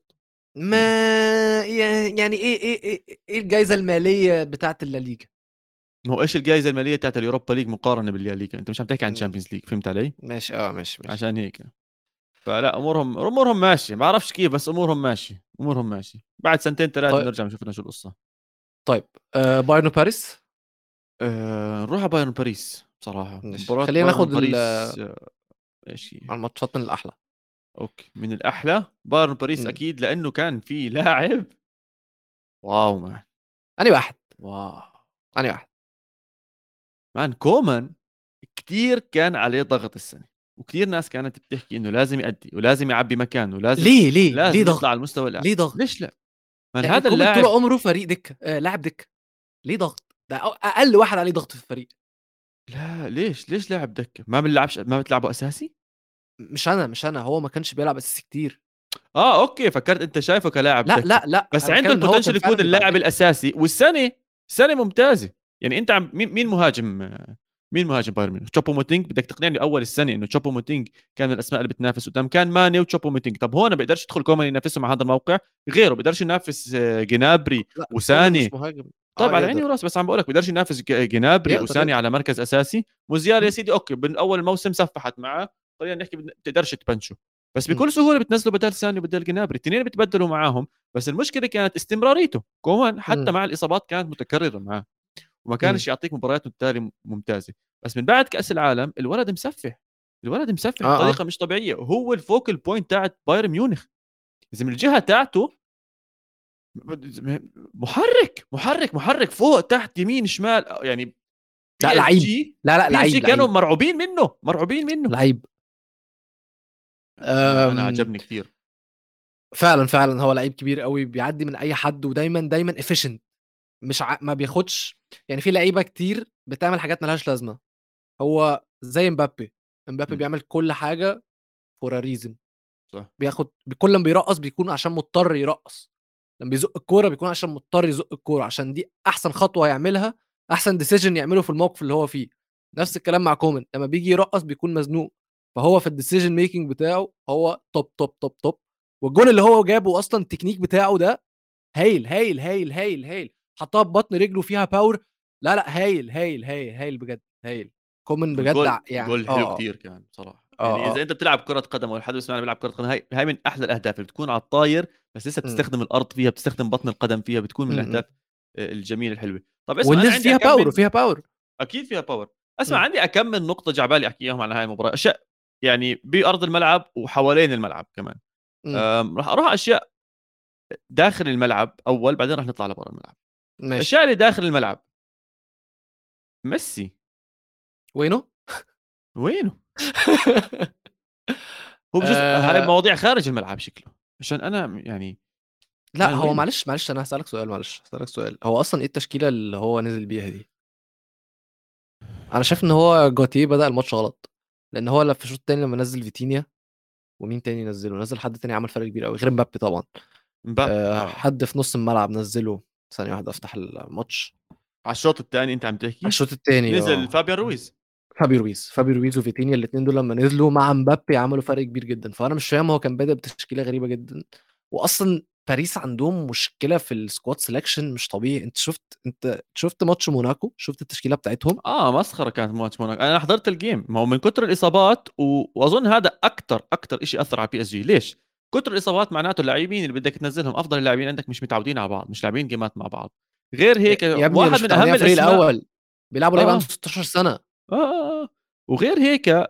ما يعني إيه إيه إيه, إيه الجائزه المالية بتاعت الليجا ما هو إيش الجائزه المالية بتاعت ال Europa League مقارنة بالليغا أنت مش عم تحكي عن. Champions League فهمت علي؟ ماشي آه ماشي ماشي. عشان هيك. فلا أمورهم أمورهم ماشية. ما بعرفش كيف بس أمورهم ماشية. أمورهم ماشية. بعد سنتين ثلاثة طيب. بنرجع نشوف لنا شو القصة. طيب آه بايرن وباريس أه نروح على بايرن باريس بصراحة. خلينا باريس آه، إيش هي؟ على الماتشات من الأحلى. okay من الأحلى بايرن باريس مم. أكيد لأنه كان في لاعب wow man. اني واحد؟ wow. اني واحد؟ مان كومان كثير كان عليه ضغط السنة وكثير ناس كانت بتحكي إنه لازم يأدي ولازم يعبي مكانه لازم ليه؟ ليه؟ لازم ليه ضغط على المستوى الأعلى. ليه ضغط؟ ليش لا؟ man يعني هذا اللاعب طول عمره فريق دكة آه لاعب دكة. ليه ضغط؟ ده أقل واحد عليه ضغط في الفريق. لا ليش؟ ليش لاعب دكة؟ ما بنلعبش ما بتلعبه أساسي؟ مش أنا مش أنا هو ما كانش بيلعب أساسي كتير. آه okay فكرت أنت شايفه كلاعب لا. لا لا بس عنده فعلاً يكون اللاعب. الأساسي. والسنة سنه ممتازه يعني أنت عم مين مين مهاجم مين مهاجم بايرن ميونخ؟ تشوبو موتينج بدك تقنعني اول السنة إنه تشوبو موتينج كان من الأسماء اللي بتنافس قدام. كان ماني وتشوبو موتينج طب هون بيقدرش يدخل كومان ينافسهم على هذا الموقع؟ غيره. بيقدرش ينافس آه، جنابري لا، وساني. آه، على يقدر. عيني وراسي. بس عم بقول لك بيقدرش ينافس جنابري وساني. على مركز أساسي. موزيالا يا سيدي okay من أول الموسم سفحت معاه خلينا نحكي بتقدرش تبنشه بس. بكل سهولة بتنزلوا بدل ساني وبدل جنابري الاثنين بتبدلوا معاهم. بس المشكلة كانت استمراريته. كومان حتى م. مع الإصابات كانت متكررة معاه. وما. كانش يعطيك مباريات التالي ممتازة. بس من بعد كأس العالم الولد مسفح الولد مسفح آه، آه. بطريقة مش طبيعية. وهو الفوكل بوينت تاعت بايرن ميونخ. إذا من الجهة تاعته محرك محرك محرك. فوق تحت يمين شمال. يعني لا لعيب. لا لا لعيب. كانوا مرعوبين منه مرعوبين منه. لعيب. أنا عجبني كثير فعلا فعلا هو لعيب كبير قوي بيعدي من أي حد ودايما دايما efficient. مش ع... ما بياخدش يعني في لعيبة كتير بتعمل حاجات ملهاش لازمة. هو زي مبابي مبابي. بيعمل كل حاجة for reason صح. بياخد كل لما بيرقص بيكون عشان مضطر يرقص. لما بيزق الكورة بيكون عشان مضطر يزق الكورة عشان دي أحسن خطوة يعملها أحسن decision يعمله في الموقف اللي هو فيه. نفس الكلام مع كومن لما بيجي يرقص بيكون مزنوق. فهو في ال decision making بتاعه هو top top top top والجون اللي هو جابه أصلا التكنيك بتاعه ده هايل هايل هايل هايل هايل. حطها ببطن رجله فيها power لا لا هايل هايل هايل هايل بجد هايل. كومن بجد جول يعني جول حلو آه، كثير كان بصراحة. آه، يعني إذا آه. أنت بتلعب كرة قدم أو حد بيسمعنا بيلعب كرة قدم هاي هاي من أحلى الأهداف اللي بتكون على الطاير بس لسه م. بتستخدم الأرض فيها بتستخدم بطن القدم فيها بتكون من م- م. الأهداف الجميلة الحلوة. طب اسمع والناس عندي فيها power وفيها power أكيد فيها power اسمع م. عندي أكمل نقطة جعبالي احكي اياهم على هاي المباراة. اشياء يعني بأرض الملعب وحوالين الملعب كمان م. أم، راح أروح أشياء داخل الملعب أول بعدين راح نطلع لبرا الملعب ماشي الأشياء اللي داخل الملعب ميسي وينه؟ وينه [laughs] هو بجزء هاي آه. مواضيع خارج الملعب شكله عشان أنا يعني لا يعني هو؟ معلش معلش أنا هسألك سؤال معلش هسألك سؤال هو أصلا إيه التشكيلة اللي هو نزل بيها دي؟ أنا شايف إن هو جالتييه بدأ الماتش غلط لأن هو في الشوط التاني لما نزل فيتينيا ومين تاني نزله؟ نزل حد تاني عمل فرق كبير قوي غير مبابي طبعا. مبابي أه آه. حد في نص الملعب نزله. ثانية واحدة أفتح الماتش. على الشوط الثاني أنت عم تحكي؟ على الشوط التاني نزل آه. فابيان رويز. فابي رويز. فابي رويز وفيتينيا الاثنين دول لما نزلوا مع مبابي عملوا فرق كبير جدا. فأنا مش فاهم هو كان بادئ بتشكيلة غريبة جدا. واصلا باريس عندهم مشكلة في ال squad selection مش طبيعي. أنت شفت أنت شفت ماتش موناكو؟ شفت التشكيلة بتاعتهم؟ آه مسخرة كانت ماتش موناكو. أنا حضرت ال game ما هو من كثر الإصابات و... وأظن هذا أكثر أكثر شيء أثر على PSG ليش؟ كثر الإصابات معناته اللاعبين اللي بدك تنزلهم أفضل اللاعبين عندك مش متعودين على بعض مش لاعبين جيمات مع بعض. غير هيك واحد من أهم الفريق الأول. بيلعبوا لعيبه آه. عنده 16 سنة. آه, آه, آه. وغير هيك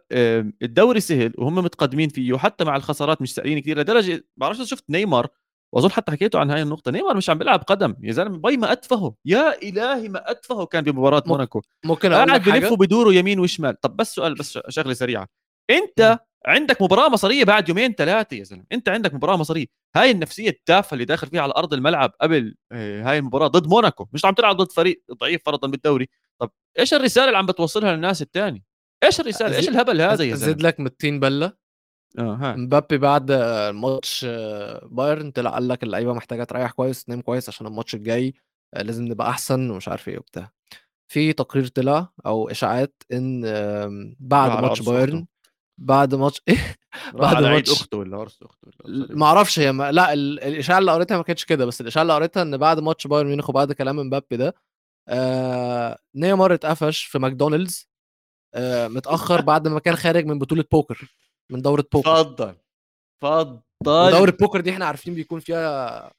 الدوري سهل وهم متقدمين فيه وحتى مع الخسارات مش سائلين كثير لدرجة بعرفش شفت نيمار وأظن حتى حكيته عن هاي النقطة نيمار مش عم بيلعب قدم. يا زلمة باي ما أتفهه يا إلهي ما أتفهه كان بمباراة موناكو. ممكن قاعد بلف وبدوروا يمين وشمال. طب بس سؤال بس شغلة سريعة. أنت عندك مباراة مصرية بعد يومين ثلاثة يا زلمة. أنت عندك مباراة مصرية. هاي النفسية التافهة اللي داخل فيها على أرض الملعب قبل آه، هاي المباراة ضد موناكو. مش عم تلعب ضد فريق ضعيف فرضا بالدوري. طب إيش الرسالة اللي عم بتوصلها للناس الثاني إيش الرسالة؟ إيش الهبل هذا يا زلمة؟ لك 200 بلة؟ آه ها. مبابي بعد ماتش بايرن طلع قال لك اللعيبة محتاجة تريح كويس تنام كويس عشان الماتش الجاي آه، لازم نبقى أحسن ومش عارف إيه وبتاع. في تقرير طلع أو إشاعات إن بعد ماتش [laughs] بايرن. بعد ماتش إيه بعد ماتش- أخته ولا عرس أخته ولا ما أعرفش هي ما... لا ال- الإشاعة اللي قريتها ما كانتش كده بس الإشاعة اللي قريتها إن بعد ماتش بايرن ميونخ وبعد كلام مبابي ده آه... نيمار اتقفش في ماكدونالدز آه... متأخر بعد ما كان خارج من بطولة بوكر. من دورة بوكر. تفضل تفضل ودوره بوكر دي إحنا عارفين بيكون فيها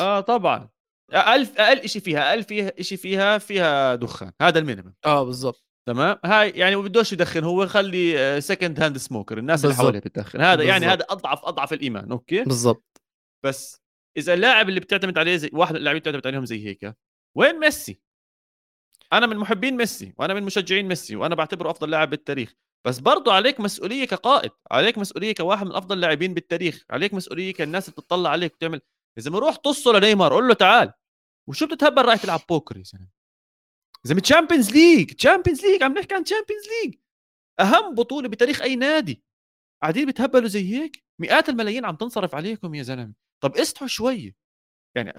آه طبعا. أقل أقل شيء فيها أقل فيها شيء فيها فيها دخان. هذا ال minimum. آه بالظبط تمام؟ هاي يعني ما بدوش يدخن هو خلي second hand smoker الناس اللي بالضبط. حواليه بتدخن. هذا يعني بالضبط. هذا أضعف أضعف الإيمان. okay؟ بالظبط بس إذا اللاعب اللي بتعتمد عليه زي واحد من اللاعبين بتعتمد عليهم زي هيك وين ميسي؟ أنا من محبين ميسي وأنا من مشجعين ميسي وأنا بعتبره أفضل لاعب بالتاريخ. بس برضو عليك مسؤولية كقائد عليك مسؤولية كواحد من أفضل اللاعبين بالتاريخ عليك مسؤولية كالناس اللي بتطلع عليك وتعمل. اذا ما روح تصه لنيمار قول له تعال. وشو بتتهبل رايح تلعب بوكر يا زلمة. زلمة Champions League Champions League عم نحكي عن Champions League أهم بطولة بتاريخ أي نادي. قاعدين بتهبلوا زي هيك؟ مئات الملايين عم تنصرف عليكم يا زلمة. طب استحوا شوي يعني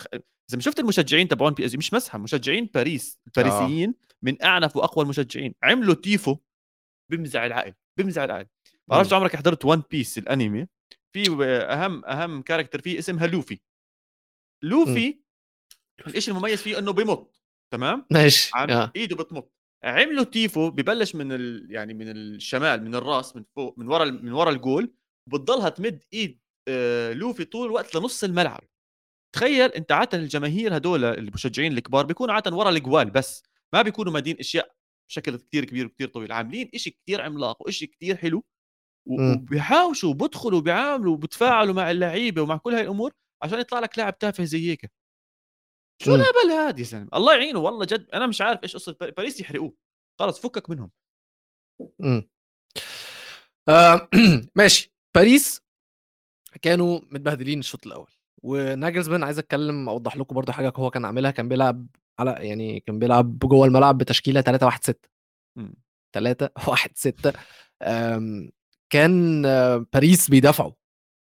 إذا شفت المشجعين تبعون PSG مش مزحه مشجعين باريس الباريسيين من أعنف وأقوى المشجعين. عملوا تيفو. بمزع العقل بمزع العقل. ما بعرفش عمرك حضرت One Piece الأنمي؟ في أهم أهم character فيه اسمها لوفي. لوفي الشيء المميز فيه؟ إنه بيمط تمام؟ ماشي آه. إيده بتمط. عملوا تيفو ببلش من ال... يعني من الشمال من الراس من فوق من ورا من ورا الجول وبتضلها تمد إيد آه، لوفي طول الوقت لنص الملعب. تخيل أنت عاده الجماهير هدول المشجعين الكبار بيكونوا عاده ورا الجوال بس ما بيكونوا مادين أشياء بشكل كثير كبير وكثير طويل عاملين إشي كثير عملاق وإشي كثير حلو وبيحاوشوا وبدخلوا وبيعاملوا وبتفاعلوا مع اللعيبة ومع كل هاي الأمور عشان يطلع لك لاعب تافه زي هيك. شو الهبل هذا يا زلمة؟ الله يعينه والله جد أنا مش عارف إيش قصة باريس يحرقوه. خلص فكك منهم. إمم. آه [clears throat] ماشي. باريس كانوا متبهدلين الشوط الأول وناجلزمان عايز أتكلم أوضح لكم برضو حاجة هو كان عاملها كان بيلعب على يعني كان بيلعب جوه الملعب بتشكيلة 3 1 6 3 1 6 كان باريس بيدافعوا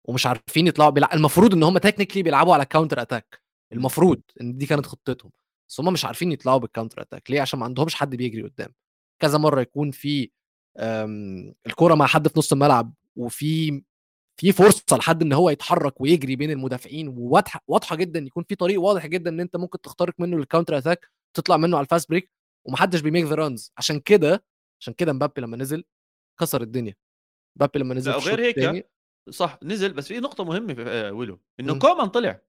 ومش عارفين يطلعوا بيلع... المفروض إن هم technically بيلعبوا على counter attack المفروض إن دي كانت خطتهم. بس هم مش عارفين يطلعوا بال counter attack ليه؟ عشان ما عندهمش حد بيجري قدام. كذا مرة يكون في الكورة مع حد في نص الملعب وفي في فرصة لحد إن هو يتحرك ويجري بين المدافعين وواضحه واضحة جدا يكون في طريق واضح جدا إن أنت ممكن تخترق منه ال counter attack تطلع منه على ال fast break ومحدش بي make the runs عشان كده عشان كده مبابي لما نزل كسر الدنيا. مبابي لما نزل غير هيك التاني صح نزل بس في نقطة مهمة في آه، ويلو. إنه كومان طلع.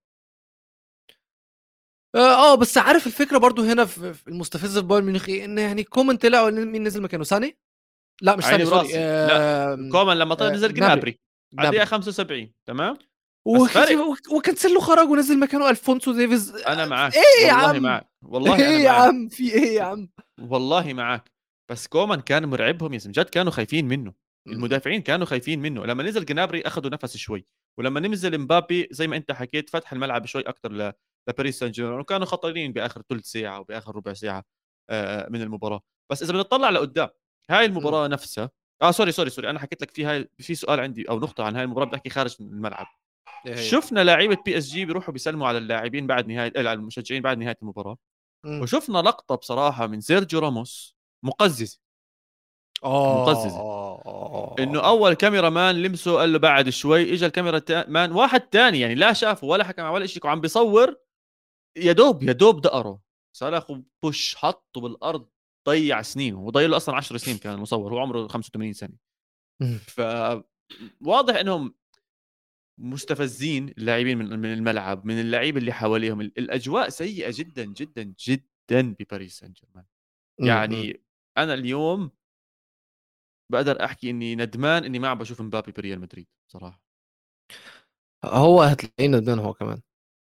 آه, آه، بس عارف الفكرة برضو هنا في المستفز في بايرن ميونخ إيه؟ إن يعني كومان طلع مين نزل مكانه؟ ساني؟ لا مش ساني sorry آه لا كومان لما طلع نزل جنابري. الدقيقه 75 تمام؟ وكانسيلو خرج ونزل مكانه ألفونسو ديفيز. أنا معك إيه يا عم! معك [laughs] والله إيه يا عم! في إيه يا عم! والله معك بس كومان كان مرعبهم يا جد كانوا خايفين منه. المدافعين كانوا خايفين منه. لما نزل جنابري أخذوا نفس شوي ولما نزل مبابي زي ما أنت حكيت فتح الملعب شوي أكثر لباريس سان جيرمان وكانوا خطرين بآخر ثلث ساعة وبآخر ربع ساعة من المباراة. بس إذا بنطلع لقدام هاي المباراة نفسها آه sorry sorry sorry أنا حكيت لك في هاي في سؤال عندي أو نقطة عن هاي المباراة بدي أحكي خارج الملعب. إيه شفنا لعيبه PSG بيروحوا بيسلموا على اللاعبين بعد نهاية على المشجعين بعد نهاية المباراة. م. وشفنا لقطة بصراحة من سيرجيو راموس مقززة. آه مقززه إنه أول camera man لمسه قال له بعد شوي اجى ال camera man واحد تاني يعني لا شافه ولا حكى ولا شيء وعم بيصور يا دوب يا دوب دقره. صار push حطه بالأرض. ضيع سنين وضيع له أصلا 10 سنين كان المصور هو عمره 85 سنة. ف واضح إنهم مستفزين اللاعبين من الملعب من اللعيبه اللي حواليهم. الأجواء سيئة جدا جدا جدا بباريس سان جيرمان يعني أنا اليوم بقدر أحكي إني ندمان إني ما عم بشوف مبابي بريال مدريد صراحة. هو هتلاقيه ندمان هو كمان.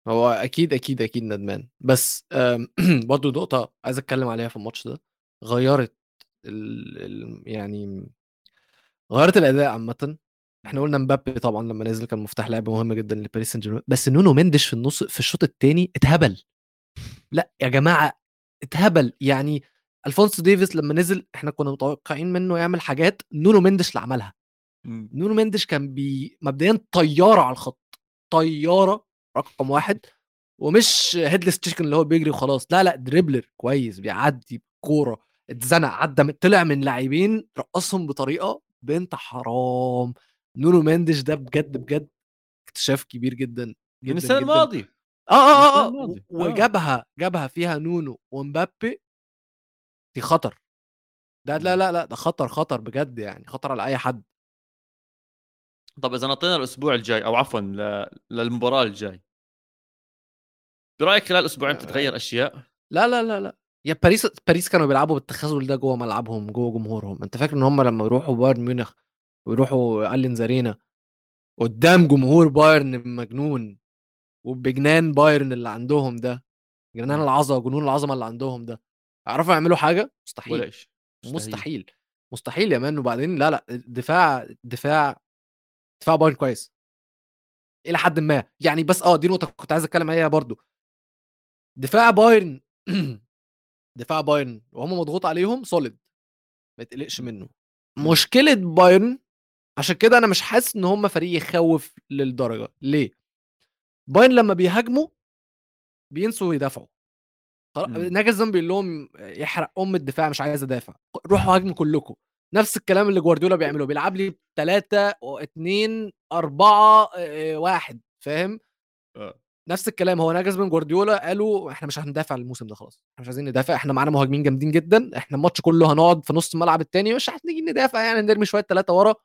هو أكيد أكيد أكيد ندمان. بس [clears throat] برضه نقطة عايز أتكلم عليها في الماتش ده. غيرت ال... ال... يعني غيرت الأداء عامه. إحنا قلنا مبابي طبعا لما نزل كان مفتاح لعب مهم جدا لباريس سان جيرمان بس نونو مندش في النص في الشوط الثاني اتهبل. لأ يا جماعة اتهبل. يعني ألفونسو ديفيس لما نزل إحنا كنا متوقعين منه يعمل حاجات نونو مندش اللي عملها. نونو مندش كان بي مبدئيا طيارة على الخط. طيارة رقم واحد. ومش headless chicken اللي هو بيجري وخلاص. لا لا dribbler كويس بيعدي كوره اتزنق عدى طلع من لاعبين رقصهم بطريقة بنت حرام. نونو مندش ده بجد بجد اكتشاف كبير جدا جدا من السنة الماضيه آه آه آه, آه. وجابها جابها فيها نونو ومبابي. دي خطر. ده لا لا لا ده خطر خطر بجد يعني خطر على أي حد. طب إذا نطينا الأسبوع الجاي أو عفوا للمباراة الجاي. برأيك خلال أسبوعين تتغير أشياء؟ لا لا لا لا. يا باريس باريس كانوا بيلعبوا بالتخاذل ده جوه ملعبهم جوه جمهورهم. انت فاكر ان هم لما يروحوا بايرن ميونخ ويروحوا أليانز أرينا قدام جمهور بايرن مجنون وبجنان بايرن اللي عندهم ده جنان العظمة وجنون العظمة اللي عندهم ده يعرفوا يعملوا حاجة؟ مستحيل ولا إيش. مستحيل. مستحيل مستحيل يا man. وبعدين لا لا دفاع دفاع دفاع بايرن كويس. إلى حد ما. يعني بس آه دي نقطة كنت عايز أتكلم عليها برضو. دفاع بايرن [clears throat] دفاع بايرن وهم مضغوط عليهم solid ما تقلقش منه. مشكلة بايرن عشان كده أنا مش حاسس إن هم فريق يخوف للدرجة. ليه؟ بايرن لما بيهاجموا بينسوا يدافعوا. ناجلزمان بيقول لهم يحرق أم الدفاع مش عايز أدافع. روحوا هاجموا كلكم. نفس الكلام اللي جوارديولا بيعمله بيلعب لي 3 و2 4 1 فاهم؟ آه. نفس الكلام هو ناجزمان جوارديولا قالوا إحنا مش هندافع الموسم ده خلاص إحنا مش عايزين ندافع إحنا معانا مهاجمين جامدين جدا إحنا الماتش كله هنقعد في نص الملعب التاني مش هنيجي ندافع يعني نرمي شوية ثلاثة ورا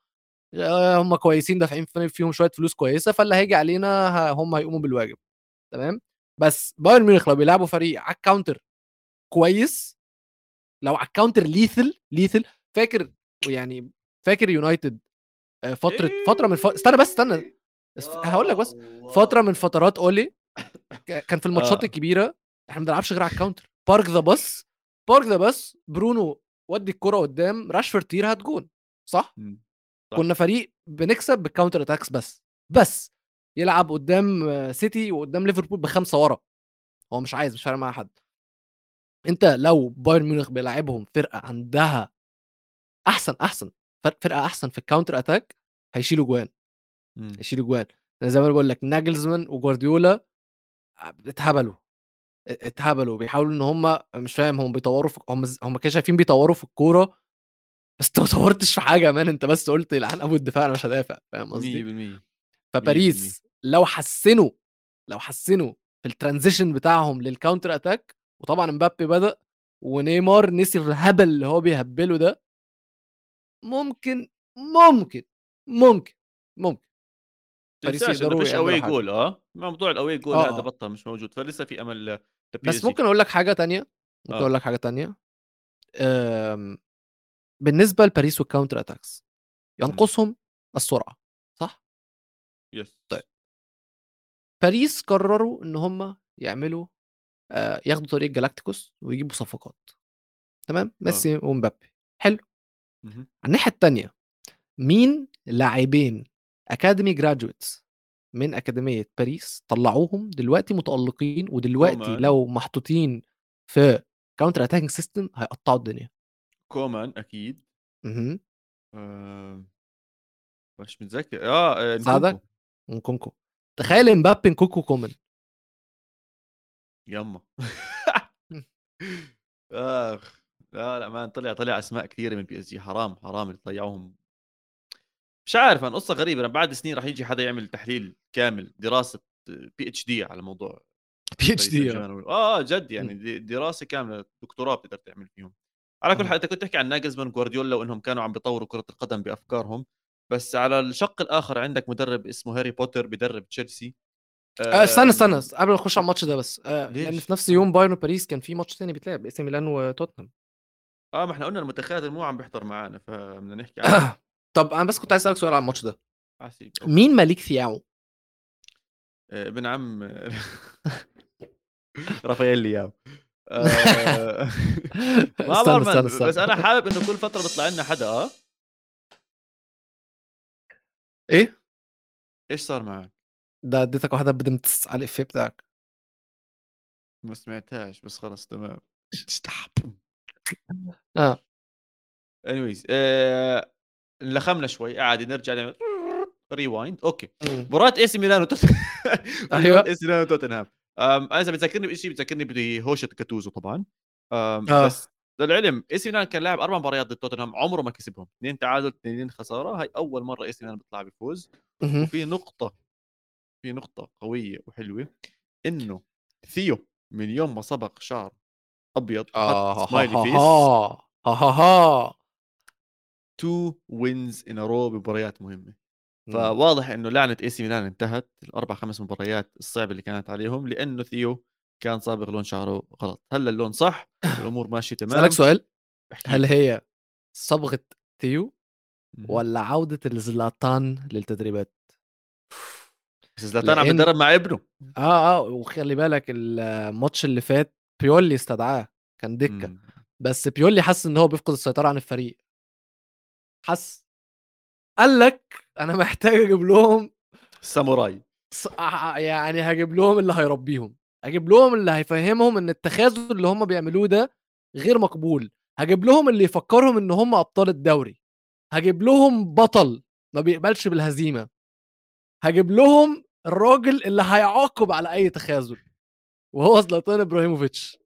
آه، هم كويسين دافعين فيهم شوية فلوس كويسة فاللي هيجي علينا هم هيقوموا بالواجب تمام؟ بس بايرن ميونخ لو بيلعبوا فريق على ال counter كويس لو على ال counter lethal lethal فاكر يعني فاكر يونايتد آه، فترة فترة من ف... استنى بس استنى است- هقول لك بس فترة من فترات اولي كان في الماتشات آه. الكبيرة إحنا ما بنلعبش غير على ال counter park the bus park the bus برونو ودي الكرة قدام راشفورد تير هات جون صح. صح. كنا فريق بنكسب بال counter attacks بس بس يلعب قدام سيتي وقدام ليفربول بخمسة ورا هو مش عايز مش فارق مع حد أنت لو بايرن ميونخ بيلعبهم فرقة عندها أحسن أحسن فرق- فرقة أحسن في ال counter attack هيشيلوا جوان مم. هيشيلوا جوان. زي ما بقول لك ناجلزمان وجوارديولا اتهبلوا. اتهبلوا. بيحاولوا إن هم مش فاهم هم بيطوروا في هم هم كده شايفين بيطوروا في الكورة بس أنت ما [laughs] طورتش في حاجة man. أنت بس قلت لعن أبو الدفاع أنا مش هدافع. فاهم قصدي؟ 100% فباريس لو حسنوا لو حسنوا في ال transition بتاعهم لل counter attack وطبعا مبابي بدأ ونيمار نسي الهبل اللي هو بيهبله ده ممكن ممكن ممكن ممكن. باريس يقدروا away حاجة. جول آه. موضوع ال away goal آه، هذا آه. بطل مش موجود. فلسه في أمل بس ممكن أقول لك حاجة تانية؟ ممكن آه. أقول لك حاجة تانية؟ أم، بالنسبة لباريس وال counter attacks ينقصهم السرعة صح؟ yes طيب. باريس قرروا إن هم يعملوا آه، ياخدوا طريق galácticos ويجيبوا صفقات. تمام؟ ميسي ومبابي. حلو. على الناحية الثانية مين لاعبين اكاديمي graduates من اكاديميه باريس طلعوهم دلوقتي متألقين ودلوقتي كومان. لو محطوطين في counter attacking system هيقطعوا الدنيا. كومان أكيد. مهم. آه... مش متذكر. آه, آه؟ نكونكو. نكونكو. تخيل مبابي نكونكو كومان. يما. [laughs] آخ لا لا ما طلع طلع أسماء كثيرة من PSG حرام حرام اللي ضيعوهم مش عارف أنا قصة غريبة أنا بعد سنين راح يجي حدا يعمل تحليل كامل دراسة PhD على موضوع PhD. آه. جد يعني دراسة كاملة دكتوراه بتقدر تعمل فيهم. على كل. حال أنت كنت تحكي عن ناجلزمان جوارديولا وإنهم كانوا عم بيطوروا كرة القدم بأفكارهم بس على الشق الآخر عندك مدرب اسمه هاري بوتر بدرب تشيلسي. آه، استنى استنى قبل ما نخش على الماتش ده بس آه، ليش؟ لأن في نفس يوم بايرن وباريس كان في ماتش تاني بيتلعب AC ميلان وتوتنهام. آه ما إحنا قلنا المتخاذل مو عم بيحضر معنا فبدنا نحكي [coughs] عنه. طب أنا بس كنت عايز أسألك سؤال على الماتش ده. عسيب مين مالك ثياو آه، ابن عم [laughs] رافائيل لياو. آه، [laughs] ما بعرف بس أنا حابب إنه كل فترة بيطلع لنا حدا آه؟ إيه؟ إيش صار معك؟ ده اديتك واحدة بدمت على الإفيه بتاعك. ما سمعتهاش بس خلص تمام. [laughs] آه. anyways آه لخمنا شوي. عادي نرجع نعمل rewind okay. مم. مباراة AC ميلان وتوتنهام [laughs] أيوة. AC ميلان وتوتنهام. أنا اذا بتذكرني بشيء بتذكرني بهوشة جاتوزو طبعا. آه. بس للعلم AC ميلان كان لاعب أربع مباريات ضد توتنهام عمره ما كسبهم. اثنين تعادل اثنين خسارة. هاي أول مرة AC ميلان بيطلع بيفوز. وفي نقطة في نقطة قوية وحلوة إنه ثيو من يوم ما صبغ شعر أبيض ها smiley face ها ها ها ها. two wins in row بمباريات مهمة مم. فواضح إنه لعنة AC ميلان انتهت الأربع خمس مباريات الصعبه اللي كانت عليهم لأنه ثيو كان صابغ لون شعره غلط هلا اللون صح [coughs] الأمور ماشية تمام اسالك سؤال هل. هي صبغة ثيو. ولا عودة الزلاتان للتدريبات بس زلاتان عم يتدرب مع ابنه آه آه وخلي بالك الماتش اللي فات بيولي استدعاه كان دكة مم. بس بيولي حس إن هو بيفقد السيطرة عن الفريق حس قال لك أنا محتاج أجيب لهم ساموراي ص- ع- يعني هجيب لهم اللي هيربيهم. هجيب لهم اللي هيفهمهم إن التخاذل اللي هم بيعملوه ده غير مقبول. هجيب لهم اللي يفكرهم إن هم أبطال الدوري. هجيب لهم بطل ما بيقبلش بالهزيمة. هجيب لهم الراجل اللي هيعاقب على أي تخاذل وهو زلاتان إبراهيموفيتش.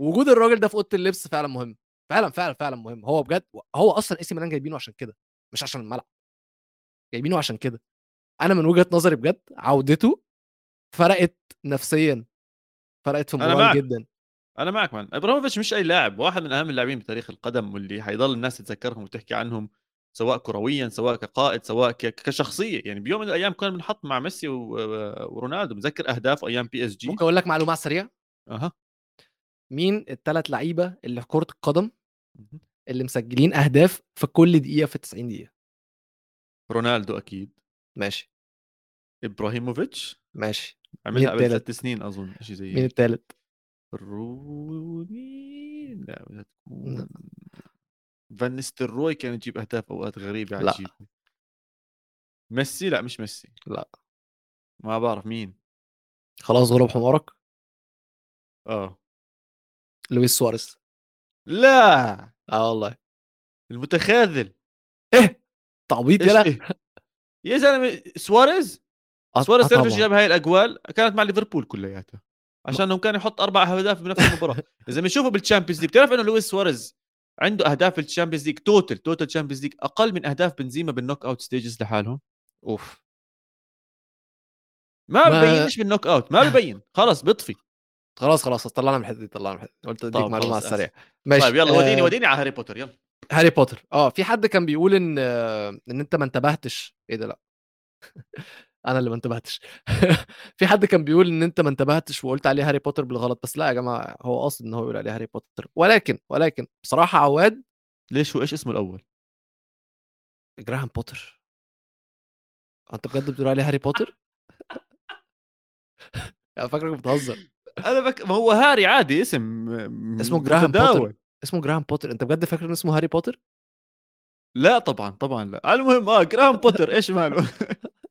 وجود الراجل ده في أوضة اللبس فعلا مهم. فعلا فعلا فعلا مهم. هو بجد هو أصلا اي سي ميلان جايبينه عشان كده مش عشان الملعب. جايبينه عشان كده. أنا من وجهة نظري بجد عودته فرقت نفسيا فرقت في معك. جدا. أنا معك man إبراهيموفيتش مش أي لاعب واحد من أهم اللاعبين بتاريخ القدم واللي حيضل الناس تتذكرهم وتحكي عنهم سواء كرويا سواء كقائد سواء كشخصية. يعني بيوم من الأيام كان بنحط مع ميسي ورونالدو متذكر أهدافه أيام PSG ممكن أقول لك معلومة سريعه أها. مين الثلاث لعيبة اللي في كرة القدم. اللي مسجلين أهداف في كل دقيقة في 90 دقيقة. رونالدو أكيد. ماشي. إبراهيموفيتش. ماشي. عملها قبل؟ ثلاث سنين أظن شيء زي مين الثالث روني. لا بدها تكون لا. فان نيستلروي كان يجيب أهداف أوقات غريبة لا. عجيبه ميسي؟ لا مش ميسي. لا. ما بعرف مين. خلاص غلب حمارك؟ آه. لويس سواريز. لا! آه والله. المتخاذل. إيه! إيش يلا إيه؟ يا زلمة سواريز؟ سواريز تعرف إيش. جاب هاي الأجوال؟ كانت مع ليفربول كلياتها. عشانهم كان يحط أربع أهداف بنفس المباراة. [laughs] إذا بنشوفه بال Champions League بتعرف إنه لويس سواريز عنده أهداف ال Champions League total total Champions League أقل من أهداف بنزيما بال knockout stages لحالهم. أوف. ما ما- ببينش بال knockout ما [laughs] ببين خلص بيطفي. خلاص خلاص طلعنا من الحته دي طلعنا من الحته. قلت أديك معلومة على السريع. ماشي طيب يلا وديني آه، وديني على هاري بوتر يلا. هاري بوتر. آه في حد كان بيقول إن إن أنت ما انتبهتش. إيه ده لأ. [laughs] أنا اللي ما انتبهتش. [laughs] في حد كان بيقول إن أنت ما انتبهتش وقلت عليه هاري بوتر بالغلط بس لأ يا جماعة هو قاصد إن هو يقول عليه هاري بوتر. ولكن ولكن بصراحة عواد ليش هو إيش اسمه الأول؟ جراهام بوتر. أنت بجد بتقول عليه هاري بوتر؟ [laughs] أنا فاكرك بتهزر. أنا بك... ما هو هاري عادي اسم اسمه جراهام بوتر. اسمه جراهام بوتر. أنت بجد فاكر انه اسمه هاري بوتر؟ لا طبعا طبعا لا. المهم آه جراهام [laughs] بوتر إيش ماله؟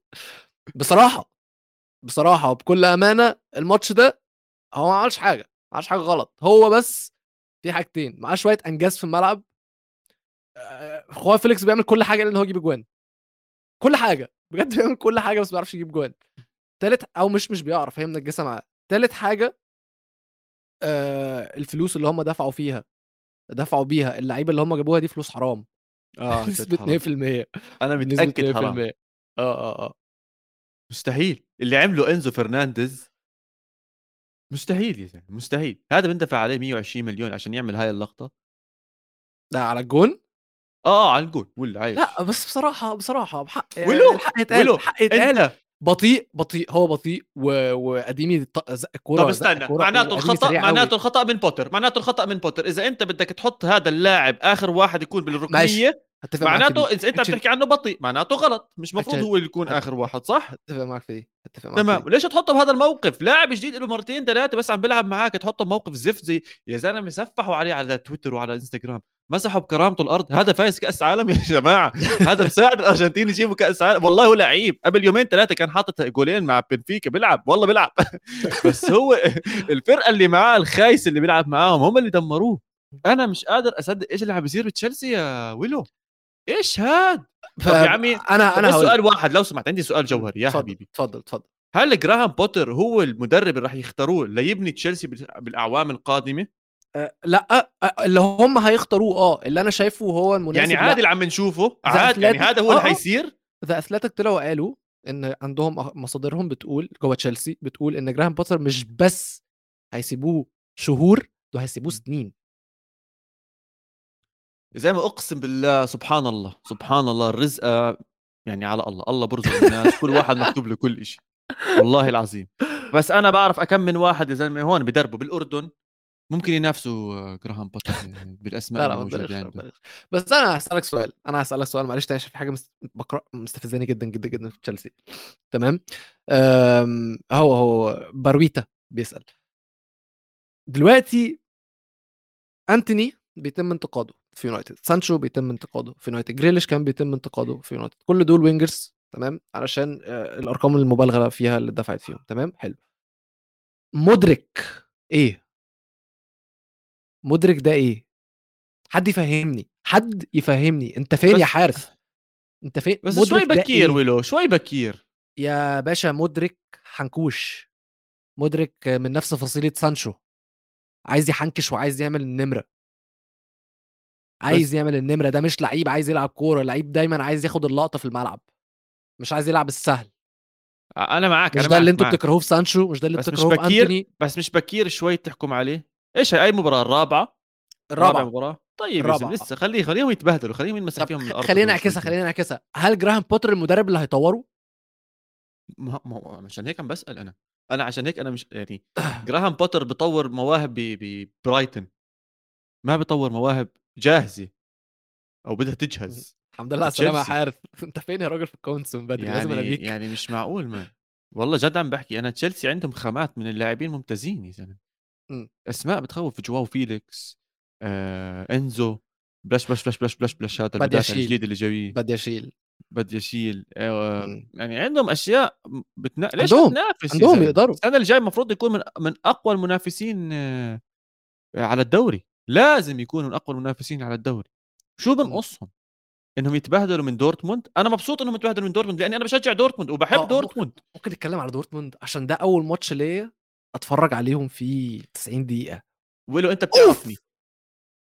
[laughs] بصراحة بصراحة وبكل أمانة الماتش ده هو ما عملش حاجة ما عملش حاجة غلط. هو بس في حاجتين معاه شوية أنجاز في الملعب. آه، خواف فيليكس بيعمل كل حاجة إلا إن هو يجيب اجوان كل حاجة بجد بيعمل كل حاجة بس ما بيعرفش يجيب جوان. تالت أو مش مش بيعرف هي منجسه معاه. تالت حاجة آه الفلوس اللي هم دفعوا فيها دفعوا بيها اللعيبة اللي هم جابوها دي فلوس حرام. آه [laughs] بنسبه 2% أنا متأكد حرام. 2% آه آه آه. مستحيل. اللي عمله إنزو فرنانديز مستحيل يا زلمة مستحيل. هذا بندفع عليه 120 مليون عشان يعمل هاي اللقطة. ده على الجون؟ آه على الجول ولا عايش لا بس بصراحة بصراحة بحق ولو الحق يتقال ولو الحق يتقال. أنت بطيء بطيء هو بطيء و... وقديمي ط- زق الكورة طب استنى معناته الخطأ. معناته الخطأ من بوتر معناته الخطأ من بوتر. إذا أنت بدك تحط هذا اللاعب آخر واحد يكون بالركنية معناته. إذا أنت أكشن- بتحكي عنه بطيء معناته غلط مش مفروض أكشن- هو اللي يكون آخر واحد صح؟ أتفق معاك في أتفق معاك في تمام. دي. ليش تحطه بهذا الموقف؟ لاعب جديد له مرتين ثلاثة بس عم بيلعب معاك تحطه بموقف زفت زي يا زلمة سفحوا عليه على تويتر وعلى إنستغرام. مسحوا بكرامته الأرض. هذا فايز كأس عالم يا جماعة. هذا مساعد الأرجنتين يجيبوا كأس عالم. والله هو لعيب. قبل يومين ثلاثة كان حاطط جولين مع بنفيكا. بيلعب. والله بيلعب. [laughs] بس هو الفرقة اللي معاه الخايس اللي بيلعب معاهم هم اللي دمروه. أنا مش قادر أصدق إيش اللي عم بيصير بتشيلسي يا ويلو. إيش هاد؟ ف... طب يا عمي أنا أنا سؤال واحد. لو سمحت عندي سؤال جوهري يا حبيبي. اتفضل اتفضل. هل جراهام بوتر هو المدرب اللي راح يختاروه ليبني تشيلسي بال- بالأعوام القادمة؟ لا أه اللي هم هيختاروه آه اللي أنا شايفه هو المناسب يعني عادي اللي عم نشوفه عادي يعني هذا هو آه، اللي آه. حيصير. The Athletic طلعوا قالوا إن عندهم مصادرهم بتقول جوه تشيلسي بتقول إن جراهام بوتر مش بس هيسيبوه شهور دول هيسيبوه سنين. زي ما أقسم بالله سبحان الله سبحان الله الرزق يعني على الله الله برزق الناس كل واحد مكتوب له كل شيء والله العظيم. بس أنا بعرف أكم من واحد يا زلمة هون بدربوا بالأردن. ممكن ينافسوا آه، جراهام بوتر يعني بالأسماء لا لا بلاش. بس أنا هسألك سؤال أنا هسألك سؤال معلش عشان في حاجة مست... بقرا مستفزاني جدا جدا جدا في تشيلسي. تمام؟ أم... هو هو بارويتا بيسأل. دلوقتي أنتوني بيتم انتقاده في يونايتد سانشو بيتم انتقاده في يونايتد جريليش كان بيتم انتقاده في يونايتد. كل دول wingers تمام؟ علشان آه، الأرقام المبالغة فيها اللي دفعت فيهم تمام؟ حلو. مدرك إيه؟ مدرك ده إيه؟ حد يفهمني حد يفهمني. أنت فين يا حارس؟ أنت فين؟ بس شوي بكير إيه؟ ويلو شوي بكير. يا باشا مدرك حنكوش. مدرك من نفس فصيلة سانشو. عايز يحنكش وعايز يعمل النمرة. عايز يعمل النمرة. ده مش لعيب عايز يلعب كورة. لعيب دايما عايز ياخد اللقطة في الملعب. مش عايز يلعب السهل. أنا معك مش أنا ده اللي معك أنتوا. بتكرهوه في سانشو؟ مش ده اللي بتكرهوه في بكير. أنتوني؟ بس مش بكير شوي تحكم عليه. إيش هاي؟ مباراة؟ الرابعة؟ رابع الرابعه مباراة؟ طيب الرابعة. لسه خليه خليهم يتبهدلوا خليهم ينمسح فيهم الأرض خلينا نعكسها. خلينا نعكسها هل جراهام بوتر المدرب اللي هيطوره؟ ما ما عشان هيك عم بسأل أنا. أنا عشان هيك أنا مش يعني [clears throat] جراهام بوتر بطور مواهب ب- ببرايتن ما بطور مواهب جاهزة. أو بدها تجهز. الحمد لله على السلامة يا. حارث. [laughs] أنت فين يا راجل في ال comments من بدري لازم يعني اناديك يعني مش معقول ما والله جد عم بحكي. أنا تشيلسي عندهم خامات من اللاعبين ممتازين يا زلمة. مم. أسماء بتخوف جواو فيليكس آه إنزو بلاش بلاش بلاش بلاش بلاش بلاش هذا بدي المدافع. الجديد اللي جايين بدي أشيل بدي أشيل آه مم. يعني عندهم أشياء بتنا... ليش عندهم- بتنافس عندهم؟ يقدروا. السنة اللي جاي المفروض يكون من من أقوى المنافسين آه على الدوري لازم يكونوا من أقوى المنافسين على الدوري شو بنقصهم إنهم يتبهدلوا من دورتموند أنا مبسوط إنهم يتبهدلوا من دورتموند لأني أنا بشجع دورتموند وبحب آه، دورتموند ممكن نتكلم على دورتموند عشان ده أول ماتش ليا أتفرج عليهم في 90 دقيقة. ولو أنت بتعرفني.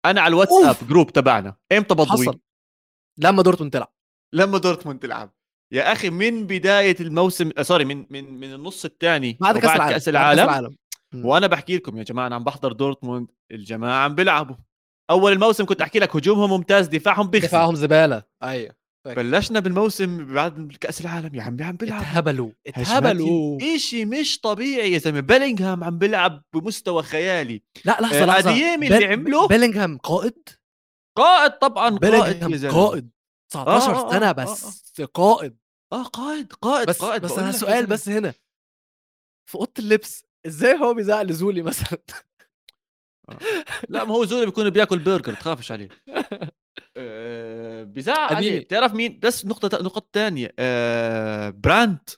أنا على الواتساب. group تبعنا. إمتى بضوي حصل. لما دورتموند تلعب. لما دورتموند تلعب. يا أخي من بداية الموسم آه sorry من من من النص الثاني بعد كأس العالم كأس العالم كأس العالم. وأنا بحكي لكم يا جماعة أنا عم بحضر دورتموند الجماعة عم بيلعبوا. أول الموسم كنت أحكي لك هجومهم ممتاز دفاعهم بيخزي دفاعهم زبالة. أيوه. بلشنا بالموسم بعد كأس العالم يا عمي عم بيلعبوا اتهبلوا. اتهبلوا. شيء مش طبيعي يا زلمة. بيلينغهام عم بيلعب بمستوى خيالي. لا لحظة آه، لحظة. أدييمي اللي عمله؟ بيلينغهام قائد؟ قائد طبعا قائد بيلينغهام يا زلمة. قائد. 19 آه، آه، سنة آه، بس قائد. آه قائد قائد بس قائد. بس أنا سؤال. بس هنا. في أوضة اللبس إزاي هو بيزعق لزولي مثلا؟ لا ما هو زول بيكون بياكل برجر تخافش عليه. [laughs] آه، بيزعق أديني. عليه بتعرف مين؟ بس نقطة نقطة ثانية آه براند.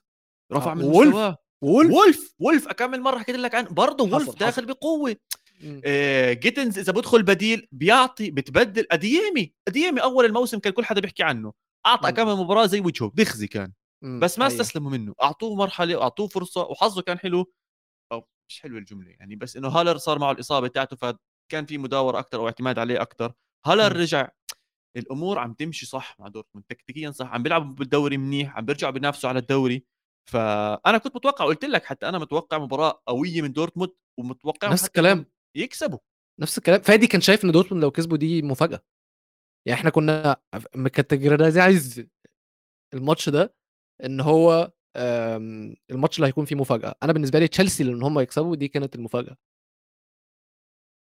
رفع آه، من وولف. مستواه. وولف. وولف. وولف أكمل مرة حكيت لك عنه برضه حصل، وولف حصل. داخل بقوة. مم. آه جيتنز إذا بدخل بديل بيعطي بتبدل. اديمي اديمي أول الموسم كان كل حدا بيحكي عنه. أعطى. كم مباراة زي وجهه بيخزي كان. مم. بس ما أيوة. استسلموا منه. أعطوه مرحلة واعطوه فرصة. وحظه كان حلو. أو مش حلوة الجملة يعني بس إنه هالر صار معه الإصابة تاعته فكان في مداورة أكثر أو اعتماد عليه أكثر هالر. رجع الأمور عم تمشي صح مع دورتموند تكتيكيا صح عم بيلعبوا بالدوري منيح عم بيرجعوا بينافسوا على الدوري. فأنا كنت متوقع قلت لك حتى أنا متوقع مباراة قوية من دورتموند ومتوقع نفس الكلام. يكسبوا. نفس الكلام. فادي كان شايف إن دورتموند لو كسبوا دي مفاجأة. يعني إحنا كنا م categorize الماتش ده إن هو آم، الماتش اللي هيكون فيه مفاجأة. أنا بالنسبة لي تشيلسي لأن هم يكسبوا دي كانت المفاجأة.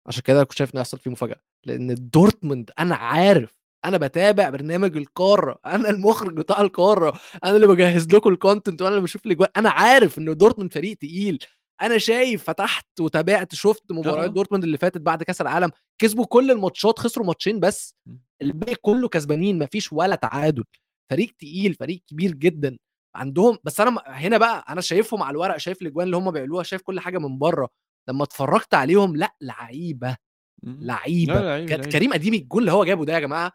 عشان كده كنت شايف إن هيحصل فيه مفاجأة. لأن دورتموند أنا عارف أنا بتابع برنامج القارة. أنا المخرج بتاع القارة. أنا اللي بجهز لكم ال content وأنا اللي بشوف الاجوان أنا عارف ان دورتموند فريق تقيل. أنا شايف فتحت وتابعت شفت مباريات. دورتموند اللي فاتت بعد كأس العالم. كسبوا كل الماتشات خسروا ماتشين بس. الباقي كله كسبانين. مفيش ولا تعادل. فريق تقيل فريق كبير جدا عندهم. بس أنا هنا بقى أنا شايفهم على الورق. شايف الأجوان اللي هم بيعملوها. شايف كل حاجة من بره. لما اتفرجت عليهم لأ لعيبة. لعيبة. كريم أديمي الجول اللي هو جابه ده يا جماعة.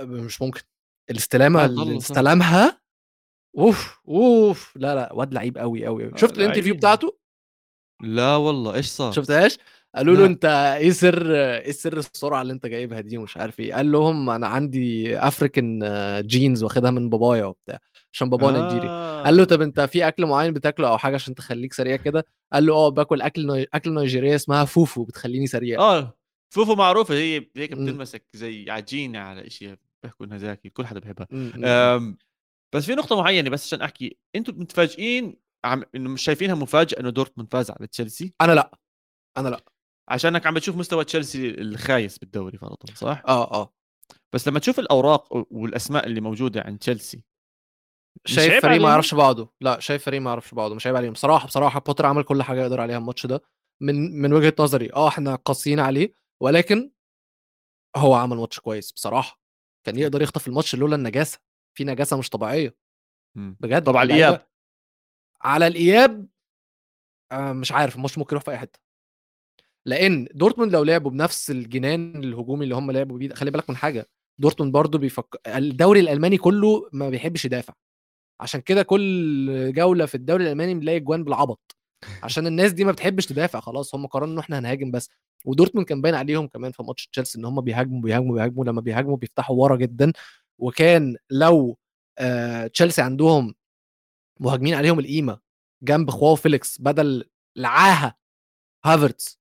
مش ممكن. الاستلامة آه، اللي. استلمها أوف أوف. لا لا واد لعيب قوي قوي آه، شفت ال interview. بتاعته؟ لا والله إيش صار؟ شفتهاش؟ قالوا له. أنت إيه سر إيه سر السرعة اللي أنت جايبها دي ومش عارف إيه؟ قال لهم أنا عندي African genes واخدها من بابايا وبتاع عشان بابايا نيجيري آه. قال له طب أنت في أكل معين بتاكله أو حاجة عشان تخليك سريع كده؟ قال له آه باكل أكل ني... أكل نيجيرية اسمها فوفو بتخليني سريع. آه فوفو معروفة هي هيك. بتلمسك زي عجينة على شيء بيحكوا إنها زاكي كل حدا بحبها. أم بس في نقطة معينة بس عشان أحكي أنتم متفاجئين عم إنه مش شايفينها مفاجأة إنه دورتموند فاز على تشيلسي؟ أنا لأ أنا لأ. عشانك عم بتشوف مستوى تشيلسي الخايس بالدوري فرضا صح؟ آه آه. بس لما تشوف الأوراق والأسماء اللي موجودة عند تشيلسي شايف فريق ما؟ يعرفش بعضه. لأ شايف فريق ما يعرفش بعضه مش عيب عليهم. بصراحه بصراحة بوتر عمل كل حاجة يقدر عليها الماتش ده. من من وجهة نظري آه إحنا قاسيين عليه ولكن هو عمل ماتش كويس بصراحة. كان يقدر يخطف الماتش لولا النجاسة في نجاسة مش طبيعية. مم. بجد طب على الإياب؟ على الإياب آه مش عارف الماتش ممكن يروح في أي حتة. لأن دورتموند لو لعبوا بنفس الجنان الهجومي اللي هم لعبوا بيه خلي بالك من حاجة دورتموند برضو بيفكر الدوري الألماني كله ما بيحبش يدافع. عشان كده كل جولة في الدوري الألماني بنلاقي جوان بالعبط. عشان الناس دي ما بتحبش تدافع خلاص هم قرروا إن إحنا هنهاجم بس. ودورتموند كان باين عليهم كمان في ماتش تشيلسي إن هم بيهاجموا بيهاجموا بيهاجموا لما بيهاجموا بيفتحوا ورا جدا. وكان لو آه تشيلسي عندهم مهاجمين عليهم القيمة جنب جواو فيليكس بدل لعاها هافرتس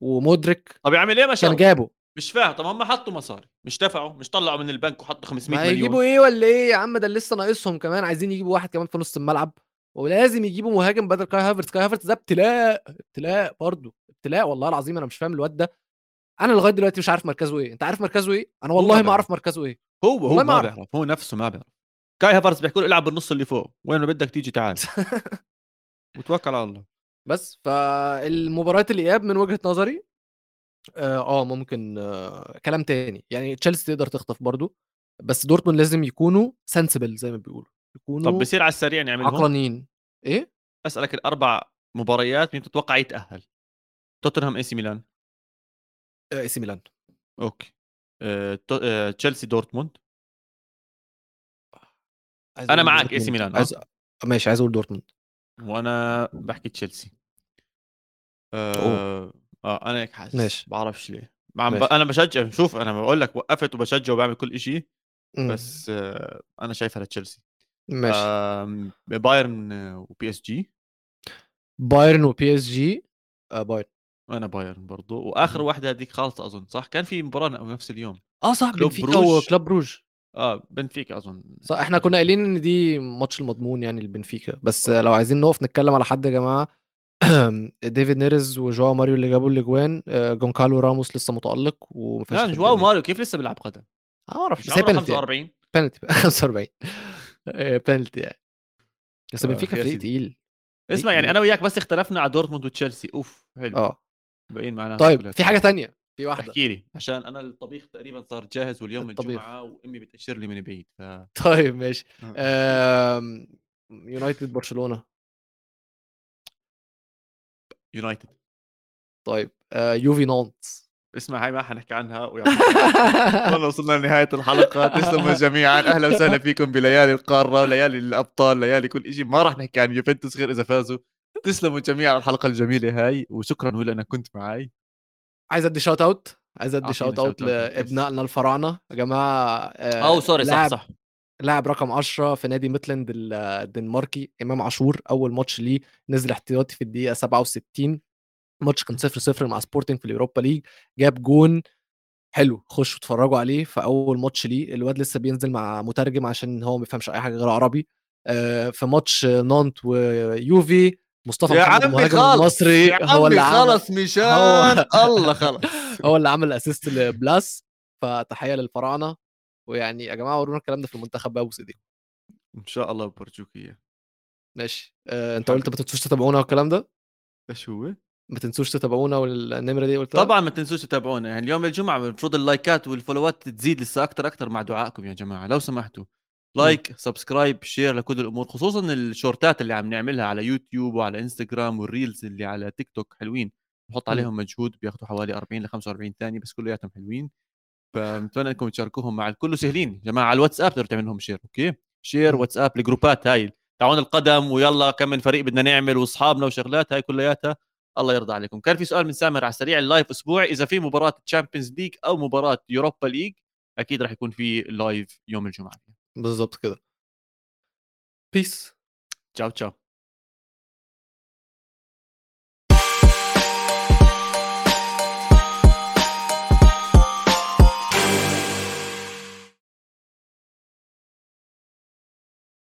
ومودريك طب يعمل إيه ما كان جابه. مش فاهم. طب هم حطوا مصاري مش دفعوا مش طلعوا من البنك وحطوا 500 ما مليون. يجيبوا إيه ولا إيه يا عم؟ ده لسه ناقصهم كمان. عايزين يجيبوا واحد كمان في نص الملعب. ولازم يجيبوا مهاجم بدل كاي هافرتس كاي هافرتس ده ابتلاء ابتلاء برضه ابتلاء والله العظيم أنا مش فاهم الواد ده. أنا لغاية دلوقتي مش عارف مركزه إيه. أنت عارف مركزه إيه؟ أنا والله ما. أعرف مركزه إيه. هو هو ما. بيعرف. هو نفسه ما بيعرف. كاي هافرتس بيحكوا له العب بالنص اللي فوق. وين بدك تيجي تعال. [laughs] وتوكل على الله. بس فالمباريات الاياب من وجهة نظري آه آه، ممكن آه كلام تاني. يعني تشيلسي تقدر تخطف برضو بس دورتموند لازم يكونوا sensible زي ما بيقولوا. يكونوا طب بصير على السريع نعملهم؟ عقلانيين. إيه؟ أسألك الأربع مباريات مين تتوقع يتأهل. توتنهام AC ميلان. AC ميلان. okay. آه، تو- آه، تشيلسي دورتموند. أقول معاك AC دورتموند. ميلان، آه. عايز ماشي عايز أقول دورتموند. وأنا بحكي تشيلسي. آه, آه أنا هيك حاسس. ماشي. بعرفش ليه. عم ب... أنا بشجع شوف أنا بقول لك وقفت وبشجع وبعمل كل شيء مم. بس آه أنا شايفها لتشيلسي. ماشي. آه بايرن آه، و PS G بايرن و PSG آه بايرن. وأنا بايرن برضو. وآخر. واحدة هذيك خالصه أظن صح؟ كان في مباراة نفس اليوم. آه صح كلوب بنفيكا بروج. وكلوب بروج. آه بنفيكا أظن. صح إحنا كنا قايلين إن دي ماتش المضمون يعني البنفيكا بس لو عايزين نقف نتكلم على حد يا جماعة [clears throat] ديفيد نيريس وجواو ماريو اللي جابوا الأجوان آه، جونكالو راموس لسه متألق وما حد جواو. ماريو كيف لسه بيلعب قدم؟ آه، ما أعرفش. مش بس هي عمره بينالتي يعني. 45 بينالتي 45 آه، بينالتي يعني. بس آه، بنفيكا فريق. تقيل. اسمع يعني. أنا وياك بس اختلفنا على دورتموند وتشيلسي. أوف حلو. آه. باين معناها طيب كلها في حاجة تانية؟ في واحدة. احكي لي. عشان أنا الطبيخ تقريبا صار جاهز واليوم الطبيخ. الجمعة وأمي بتأشر لي من بعيد ف طيب ماشي. آه. يونايتد برشلونة. يونايتد. طيب آه، يوفي نانت اسمع هاي ما حنحكي عنها [laughs] والله وصلنا لنهاية الحلقة. تسلموا جميعا. أهلا وسهلا فيكم بليالي القارة وليالي الأبطال ليالي كل شيء ما راح نحكي عن يوفنتوس غير إذا فازوا. تسلموا جميعا على الحلقة الجميلة هاي وشكرا ولا أنا كنت معي عايز أدي shout out عايز أدي أعطينا shout yes. لأبنائنا الفراعنة. يا جماعة آه، أو sorry صح لاعب صح. لاعب رقم 10 في نادي ميتلاند ال- الدنماركي إمام عاشور. أول ماتش ليه نزل احتياطي في الدقيقة 67 الماتش كان 0 0 مع سبورتنج في ال Europa League جاب جون حلو خشوا اتفرجوا عليه في أول ماتش ليه الواد لسه بينزل مع مترجم عشان هو ما بيفهمش أي حاجة غير عربي آه، في ماتش نانت ويوفي مصطفى يا محمد المهاجم المصري يا هو اللي خلص مشان هو- [laughs] الله خلص هو اللي عمل assist لبلاس فتحية للفراعنة ويعني يا جماعة ورونا الكلام ده في المنتخب بقى ايديكم إن شاء الله بورجوكية ماشي آه، أنت قلت ما تنسوش تتابعونا والكلام ده؟ إيش هو؟ ما تنسوش تتابعونا والنمرة دي قلتها؟ طبعا ما تنسوش تتابعونا. يعني اليوم الجمعة المفروض اللايكات والفولوات تزيد لسه أكثر أكثر مع دعائكم يا جماعة. لو سمحتوا like subscribe share لكل الأمور خصوصا الشورتات اللي عم نعملها على يوتيوب وعلى إنستغرام وال reels اللي على تيك توك حلوين. مم. عليهم مجهود بياخذوا حوالي 40 ل 45 ثانية بس كلياتهم حلوين. فبتمنى انكم تشاركوهم مع الكل سهلين يا جماعة على الواتساب تقدروا تعمل لهم share okay؟ share. واتساب الجروبات هاي. تاعون القدم ويلا كم من فريق بدنا نعمل وأصحابنا وشغلات هاي كلياتها. الله يرضى عليكم. كان في سؤال من سامر على السريع ال live اسبوعي إذا في مباراة Champions League أو مباراة Europa League أكيد راح يكون في live يوم الجمعة. بالظبط كده. بيس تشاو تشاو.